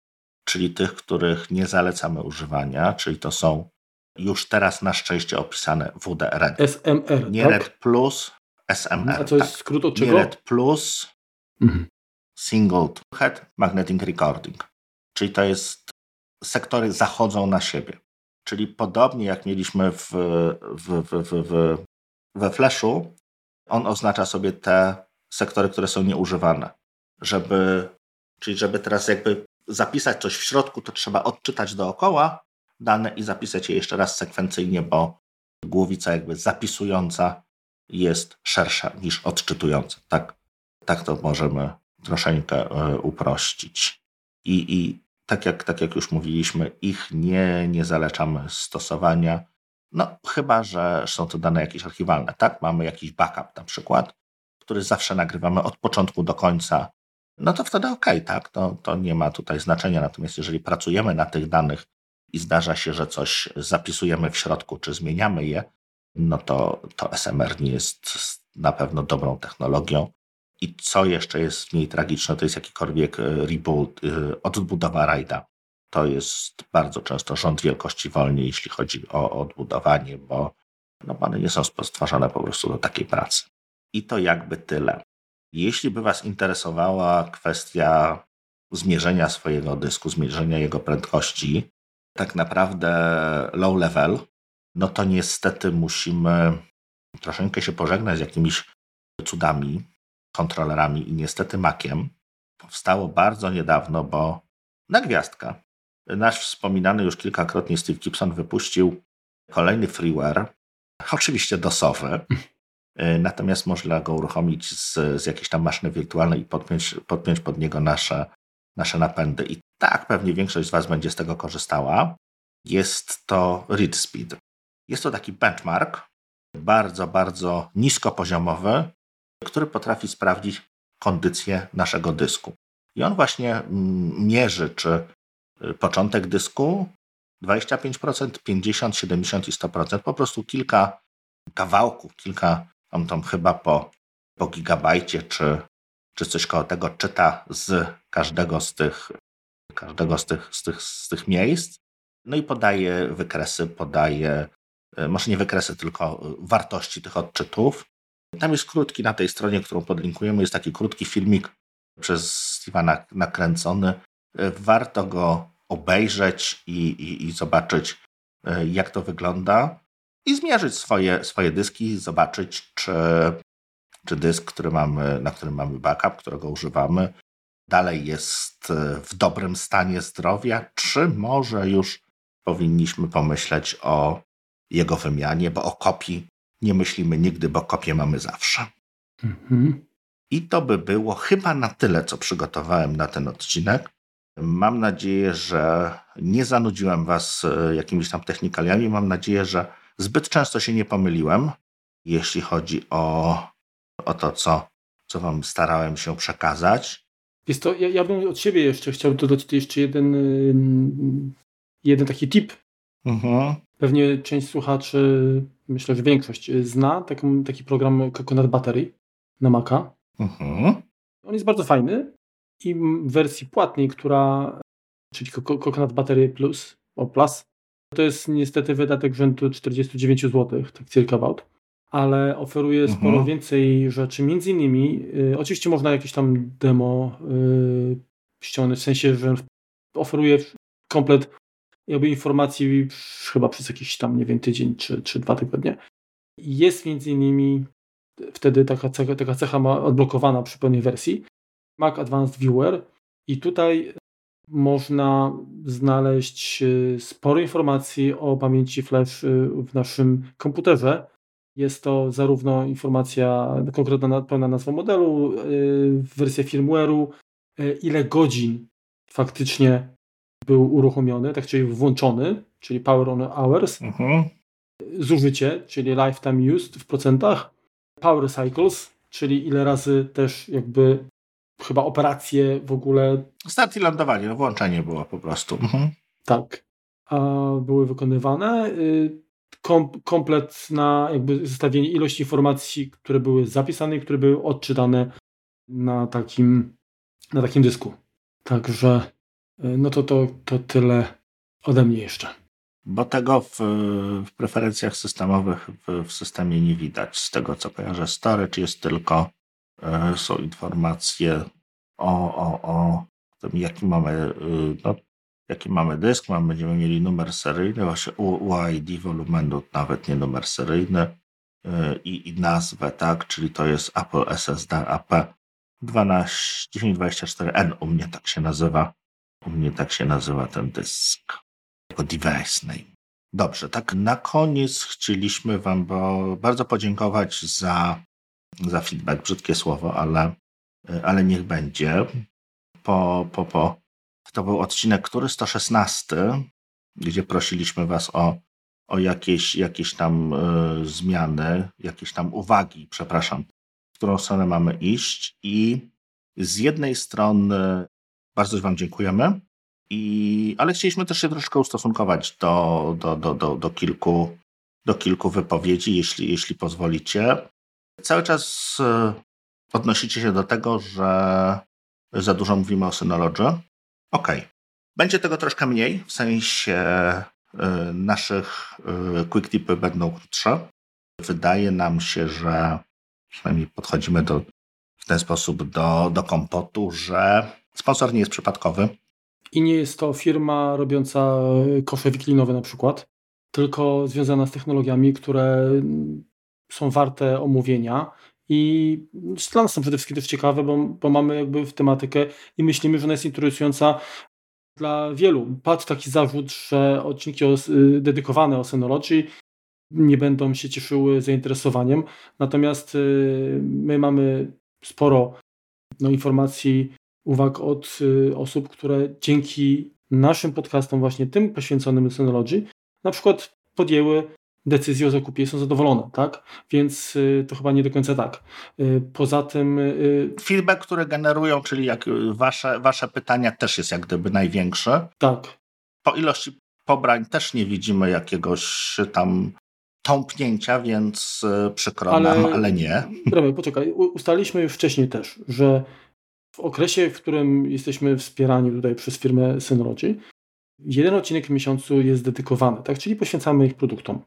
czyli tych, których nie zalecamy używania, czyli to są już teraz na szczęście opisane WD-RED. SMR, Nie tak? RED Plus, SMR. A to jest tak. skrót od czego? Nie RED Plus, mhm. Single Head Magnetic Recording. Czyli to jest, sektory zachodzą na siebie. Czyli podobnie jak mieliśmy w, w, w, w, we Flashu, on oznacza sobie te sektory, które są nieużywane. Żeby, czyli żeby teraz jakby zapisać coś w środku, to trzeba odczytać dookoła, dane i zapisać je jeszcze raz sekwencyjnie, bo głowica jakby zapisująca jest szersza niż odczytująca. Tak, tak to możemy troszeczkę e, uprościć. I, i tak, jak, tak jak już mówiliśmy, ich nie, nie zalecamy stosowania, no chyba, że są to dane jakieś archiwalne. Tak, mamy jakiś backup na przykład, który zawsze nagrywamy od początku do końca, no to wtedy ok, tak, to, to nie ma tutaj znaczenia. Natomiast jeżeli pracujemy na tych danych i zdarza się, że coś zapisujemy w środku, czy zmieniamy je, no to, to SMR nie jest na pewno dobrą technologią. I co jeszcze jest mniej tragiczne, to jest jakikolwiek e, reboot, e, odbudowa rajda. To jest bardzo często rząd wielkości wolniej, jeśli chodzi o odbudowanie, bo no, one nie są stwarzane po prostu do takiej pracy. I to jakby tyle. Jeśli by Was interesowała kwestia zmierzenia swojego dysku, zmierzenia jego prędkości, tak naprawdę low level, no to niestety musimy troszeczkę się pożegnać z jakimiś cudami, kontrolerami i niestety Maciem powstało bardzo niedawno, bo na gwiazdka. Nasz wspominany już kilkakrotnie Steve Gibson wypuścił kolejny freeware, oczywiście dosowy, <laughs> natomiast można go uruchomić z, z jakiejś tam maszyny wirtualnej i podpiąć, podpiąć pod niego nasze, nasze napędy. I tak pewnie większość z Was będzie z tego korzystała. Jest to read speed. Jest to taki benchmark, bardzo, bardzo niskopoziomowy, który potrafi sprawdzić kondycję naszego dysku. I on właśnie mm, mierzy, czy y, początek dysku 25%, 50%, 70% i 100%, po prostu kilka kawałków, kilka, on tam chyba po, po gigabajcie, czy, czy coś koło tego czyta z każdego z tych, każdego z tych, z tych, z tych miejsc. No i podaje wykresy, podaje, y, może nie wykresy, tylko y, wartości tych odczytów. Tam jest krótki na tej stronie, którą podlinkujemy, jest taki krótki filmik przez Steve'a nakręcony. Warto go obejrzeć i, i, i zobaczyć, e, jak to wygląda i zmierzyć swoje, swoje dyski, zobaczyć, czy, czy dysk, który mamy, na którym mamy backup, którego używamy, dalej jest e, w dobrym stanie zdrowia, czy może już powinniśmy pomyśleć o jego wymianie, bo o kopii nie myślimy nigdy, bo kopię mamy zawsze. Mhm. I to by było chyba na tyle, co przygotowałem na ten odcinek. Mam nadzieję, że nie zanudziłem Was e, jakimiś tam technikaliami. Mam nadzieję, że zbyt często się nie pomyliłem, jeśli chodzi o, o to, co, co Wam starałem się przekazać. Jest to, ja, ja bym od siebie jeszcze chciał dodać jeszcze jeden, jeden taki tip. Mhm. Pewnie część słuchaczy, myślę, że większość zna taki, taki program Coconut Battery na Maca. Mhm. On jest bardzo fajny i w wersji płatnej, która, czyli Coconut Battery Plus, o Plus, to jest niestety wydatek rzędu 49 zł, tak circa about, ale oferuje mhm. sporo więcej rzeczy, między innymi, y, oczywiście można jakieś tam demo y, ściągnąć, w sensie, że oferuje komplet jakby informacji chyba przez jakiś tam, nie wiem, tydzień czy, czy dwa tygodnie. Jest między innymi wtedy taka cecha, taka cecha ma odblokowana przy pełnej wersji. Mac Advanced Viewer i tutaj można znaleźć e, sporo informacji o pamięci flash e, w naszym komputerze. Jest to zarówno informacja, konkretna pełna nazwa modelu, e, wersja firmware'u, ile godzin faktycznie był uruchomiony, tak czyli włączony, czyli power on hours, mhm. zużycie, czyli lifetime used w procentach, power cycles, czyli ile razy też jakby chyba operacje w ogóle. Start i lądowanie, no włączenie było po prostu. Mhm. Tak. A były wykonywane. Y, kom, komplet na jakby zestawienie ilości informacji, które były zapisane i które były odczytane na takim, na takim dysku. Także no to, to, to tyle ode mnie jeszcze. Bo tego w, w preferencjach systemowych w, w, systemie nie widać. Z tego co kojarzę, storage jest tylko, e, są informacje o, o, o tym, jaki mamy, e, no, jaki mamy dysk. Mamy, będziemy mieli numer seryjny, właśnie UID wolumenu, nawet nie numer seryjny e, i, i nazwę, tak, czyli to jest Apple SSD AP 1024N, u mnie tak się nazywa. U mnie tak się nazywa ten dysk jako device name. Dobrze, tak na koniec chcieliśmy Wam bardzo podziękować za, za feedback, brzydkie słowo, ale, ale niech będzie. Po, po, po. To był odcinek, który 116, gdzie prosiliśmy Was o, o jakieś, jakieś tam y, zmiany, jakieś tam uwagi, przepraszam, w którą stronę mamy iść. I z jednej strony bardzo Wam dziękujemy, i, ale chcieliśmy też się troszkę ustosunkować do, do, do, do, do, kilku, do kilku wypowiedzi, jeśli, jeśli pozwolicie. Cały czas e, odnosicie się do tego, że za dużo mówimy o Synology. Okej. Okay. Będzie tego troszkę mniej, w sensie e, naszych e, quick tipy będą krótsze. Wydaje nam się, że przynajmniej podchodzimy do, w ten sposób do, do kompotu, że sponsor nie jest przypadkowy i nie jest to firma robiąca kosze wiklinowe na przykład, tylko związana z technologiami, które są warte omówienia I dla nas są przede wszystkim też ciekawe, bo, bo mamy jakby w tematykę i myślimy, że ona jest interesująca dla wielu. Padł taki zarzut, że odcinki o, y, dedykowane o Synology nie będą się cieszyły zainteresowaniem. Natomiast y, my mamy sporo no, informacji, uwag od y, osób, które dzięki naszym podcastom, właśnie tym poświęconym Synology, na przykład podjęły decyzję o zakupie są zadowolone, tak? Więc y, to chyba nie do końca tak. Y, poza tym... Feedback, które generują, czyli jak wasze, wasze pytania też jest jak gdyby największy. Tak. Po ilości pobrań też nie widzimy jakiegoś tam tąpnięcia, więc przykro ale, nam, ale nie. Dobra, poczekaj. Ustaliliśmy już wcześniej też, że w okresie, w którym jesteśmy wspierani tutaj przez firmę Synology, jeden odcinek w miesiącu jest dedykowany, tak? czyli poświęcamy ich produktom.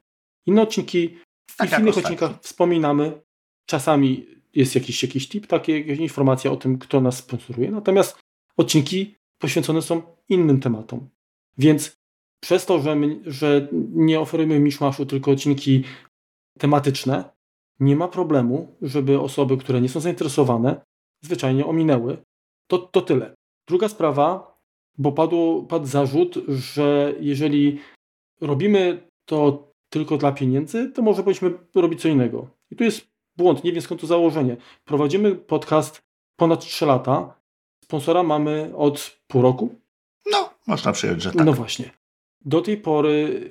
Inne odcinki, tak, w innych odcinkach wspominamy, czasami jest jakiś, jakiś tip, takie informacja o tym, kto nas sponsoruje, natomiast odcinki poświęcone są innym tematom. Więc przez to, że, my, że nie oferujemy miszmaszu, tylko odcinki tematyczne, nie ma problemu, żeby osoby, które nie są zainteresowane, zwyczajnie ominęły. To, to tyle. Druga sprawa, bo padł, padł zarzut, że jeżeli robimy to tylko dla pieniędzy, to może powinniśmy robić co innego. I tu jest błąd, nie wiem skąd to założenie. Prowadzimy podcast ponad 3 lata, sponsora mamy od pół roku. No, można przyjąć, że tak. No właśnie. Do tej pory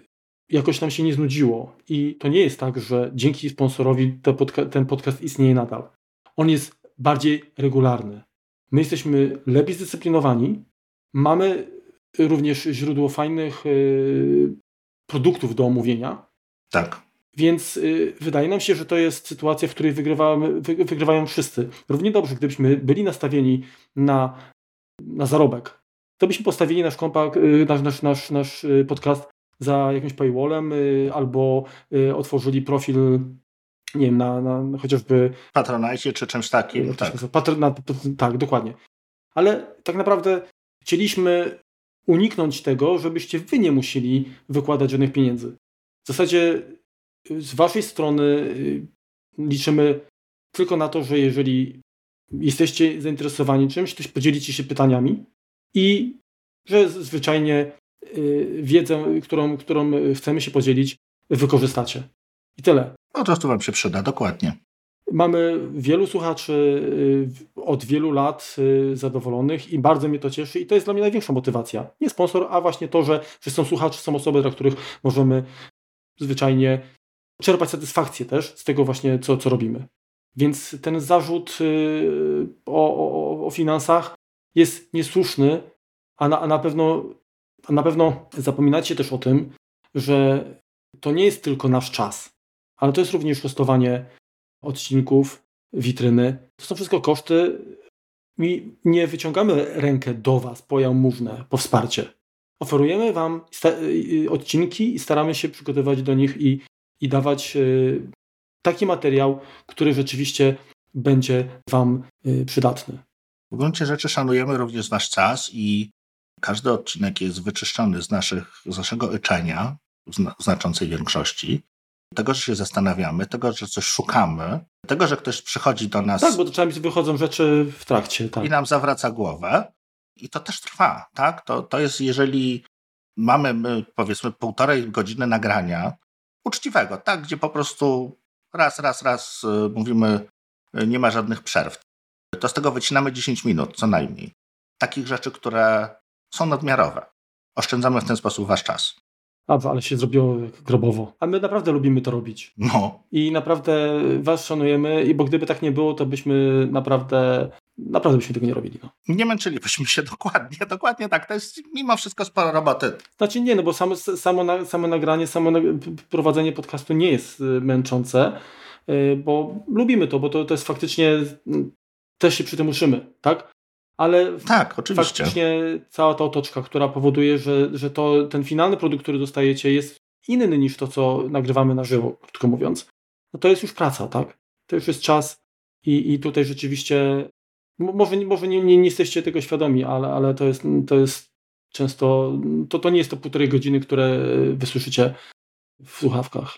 jakoś nam się nie znudziło i to nie jest tak, że dzięki sponsorowi ten podcast istnieje nadal. On jest bardziej regularny. My jesteśmy lepiej zdyscyplinowani, mamy również źródło fajnych yy, produktów do omówienia, tak. Więc y, wydaje nam się, że to jest sytuacja, w której wygrywamy, wy, wygrywają wszyscy. Równie dobrze, gdybyśmy byli nastawieni na, na zarobek, to byśmy postawili nasz, kompak, y, nasz, nasz, nasz, nasz podcast za jakimś paywallem albo otworzyli profil nie wiem, na, na chociażby... Patronajcie czy czymś takim. Tak. Patr na, tak, dokładnie. Ale tak naprawdę chcieliśmy uniknąć tego, żebyście wy nie musieli wykładać żadnych pieniędzy. W zasadzie y, z Waszej strony y, liczymy tylko na to, że jeżeli jesteście zainteresowani czymś, to podzielicie się pytaniami i że zwyczajnie y, wiedzę, którą, którą chcemy się podzielić, wykorzystacie. I tyle. Po prostu Wam się przyda, dokładnie. Mamy wielu słuchaczy od wielu lat zadowolonych i bardzo mnie to cieszy i to jest dla mnie największa motywacja. Nie sponsor, a właśnie to, że, że są słuchacze, są osoby, dla których możemy zwyczajnie czerpać satysfakcję też z tego właśnie, co, co robimy. Więc ten zarzut y, o, o, o finansach jest niesłuszny, a na, a na pewno a na pewno zapominacie też o tym, że to nie jest tylko nasz czas, ale to jest również kosztowanie odcinków, witryny. To są wszystko koszty. I nie wyciągamy rękę do Was po jałmużnę, po wsparcie. Oferujemy Wam odcinki i staramy się przygotować do nich i, i dawać e, taki materiał, który rzeczywiście będzie Wam przydatny. W gruncie rzeczy szanujemy również Wasz czas i każdy odcinek jest wyczyszczony z, naszych, z naszego yczenia, w znaczącej większości. Tego, że się zastanawiamy, tego, że coś szukamy, tego, że ktoś przychodzi do nas. Tak, bo czasami wychodzą rzeczy w trakcie. Tak. I nam zawraca głowę. I to też trwa, tak? To, to jest, jeżeli mamy, powiedzmy, półtorej godziny nagrania uczciwego, tak? Gdzie po prostu raz, raz, raz y, mówimy, y, nie ma żadnych przerw. To z tego wycinamy 10 minut, co najmniej. Takich rzeczy, które są nadmiarowe. Oszczędzamy w ten sposób wasz czas. A, ale się zrobiło grobowo. A my naprawdę lubimy to robić. No. I naprawdę was szanujemy, i bo gdyby tak nie było, to byśmy naprawdę naprawdę byśmy tego nie robili. No. Nie męczylibyśmy się <laughs> dokładnie, dokładnie tak. To jest mimo wszystko sporo roboty. Znaczy nie, no bo samo, samo, samo nagranie, samo prowadzenie podcastu nie jest y, męczące, y, bo lubimy to, bo to, to jest faktycznie, mm, też się przy tym uszymy, tak? Ale tak, oczywiście. faktycznie cała ta otoczka, która powoduje, że, że to, ten finalny produkt, który dostajecie jest inny niż to, co nagrywamy na żywo, krótko mówiąc. No to jest już praca, tak? To już jest czas i, i tutaj rzeczywiście może, może nie, nie, nie jesteście tego świadomi, ale, ale to, jest, to jest często, to, to nie jest to półtorej godziny, które wysłyszycie w słuchawkach.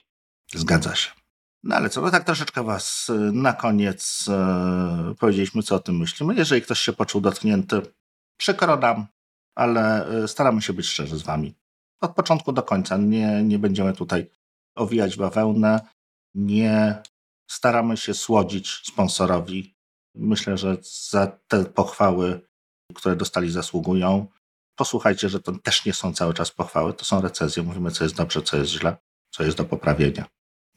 Zgadza się. No ale co, no tak troszeczkę was y, na koniec e, powiedzieliśmy, co o tym myślimy. Jeżeli ktoś się poczuł dotknięty, przykro nam, ale e, staramy się być szczerzy z wami. Od początku do końca. Nie, nie będziemy tutaj owijać bawełnę. Nie staramy się słodzić sponsorowi. Myślę, że za te pochwały, które dostali, zasługują. Posłuchajcie, że to też nie są cały czas pochwały, to są recenzje. Mówimy, co jest dobrze, co jest źle, co jest do poprawienia.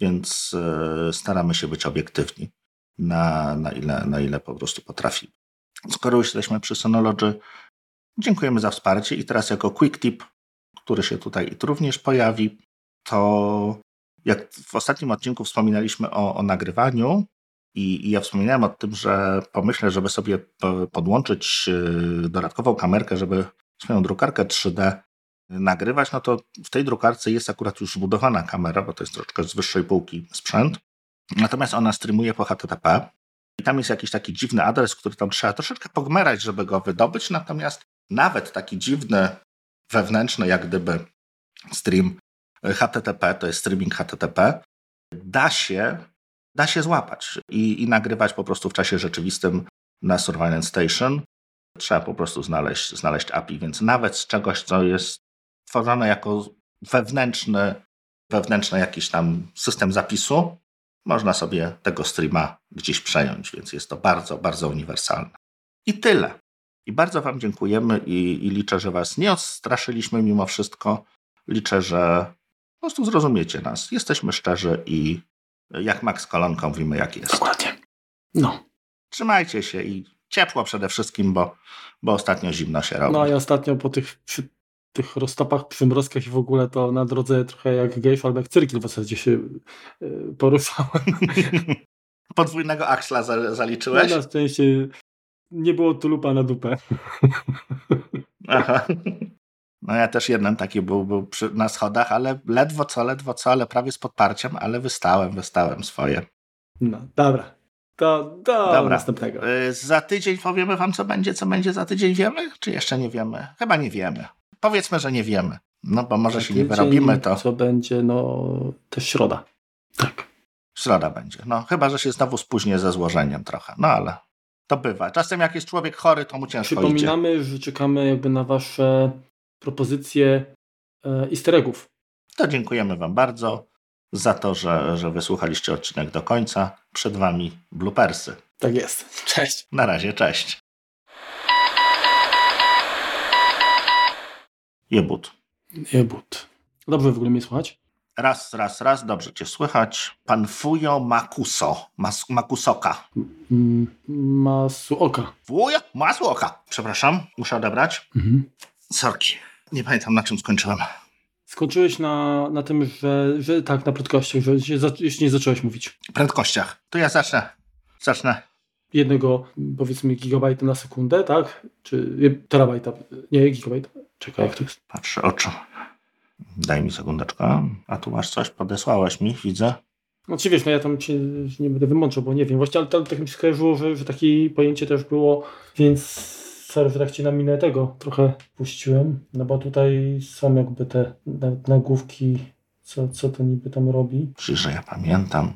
Więc e, staramy się być obiektywni, na, na, ile, na ile po prostu potrafimy. Skoro już jesteśmy przy Sonology, dziękujemy za wsparcie. I teraz, jako quick tip, który się tutaj również pojawi, to jak w ostatnim odcinku wspominaliśmy o, o nagrywaniu, i, I, ja wspominałem o tym, że pomyślę, żeby sobie podłączyć e, dodatkową kamerkę, żeby swoją drukarkę 3D nagrywać, no to w tej drukarce jest akurat już wbudowana kamera, bo to jest troszeczkę z wyższej półki sprzęt. Natomiast ona streamuje po HTTP i tam jest jakiś taki dziwny adres, który tam trzeba troszeczkę pogmerać, żeby go wydobyć. Natomiast nawet taki dziwny, wewnętrzny, jak gdyby stream HTTP, to jest streaming HTTP, da się, da się złapać i, i nagrywać po prostu w czasie rzeczywistym na Surveillance Station. Trzeba po prostu znaleźć, znaleźć API, więc nawet z czegoś, co jest tworzone jako wewnętrzny, wewnętrzny jakiś tam system zapisu, można sobie tego streama gdzieś przejąć, więc jest to bardzo, bardzo uniwersalne. I tyle. I bardzo Wam dziękujemy i, i liczę, że Was nie odstraszyliśmy mimo wszystko. Liczę, że po prostu zrozumiecie nas. Jesteśmy szczerzy i jak Max Kolonką mówimy, jak jest. Dokładnie. No. Trzymajcie się i ciepło przede wszystkim, bo, bo ostatnio zimno się robi. No i ostatnio po tych, tych roztopach, przymrozkach i w ogóle to na drodze trochę jak gejsz albo jak cyrkil w zasadzie się y, poruszałem. <laughs> Podwójnego aksla zaliczyłeś? No, na szczęście nie było tulupa na dupę. Aha. No ja też jeden taki był, był przy, na schodach, ale ledwo co, ledwo co, ale prawie z podparciem, ale wystałem, wystałem swoje. No, dobra. To do dobra. następnego. Y, za tydzień powiemy wam, co będzie, co będzie za tydzień, wiemy? Czy jeszcze nie wiemy? Chyba nie wiemy. Powiedzmy, że nie wiemy. No bo może za się nie wyrobimy, to... Co będzie, no, też środa. Tak. Środa będzie. No, chyba, że się znowu spóźnię ze złożeniem trochę. No ale to bywa. Czasem jak jest człowiek chory, to mu ciężko Przypominamy, idzie. że czekamy jakby na wasze propozycje e, easter eggów. To dziękujemy wam bardzo za to, że, że wysłuchaliście odcinek do końca. Przed wami bloopersy. Tak jest. Cześć. Na razie, cześć. Jebut. Jebut. Dobrze w ogóle mnie słychać? Raz, raz, raz, dobrze cię słychać. Pan Fujo Makuso, Mas, Makusoka. Mm, Masuoka. Fujo Masuoka. Przepraszam, muszę odebrać. Mhm. Sorki, nie pamiętam na czym skończyłem. Skończyłeś na, na tym, że, że tak, na prędkościach, że jeszcze nie zacząłeś mówić. Prędkościach. To ja zacznę. Zacznę. Jednego, powiedzmy, gigabajta na sekundę, tak? Czy terabajta? Nie, gigabajta. Czekaj, jak to jest? Patrzę oczu. Daj mi sekundeczkę. A tu masz coś, podesłałeś mi, widzę. No czy wiesz, no ja tam cię nie będę wymączał, bo nie wiem. Właśnie, ale tak mi się skojarzyło, że, że takie pojęcie też było, więc sorry, że tak cię na minę tego trochę puściłem, no bo tutaj są jakby te nagłówki, co, co to niby tam robi. Przecież ja pamiętam.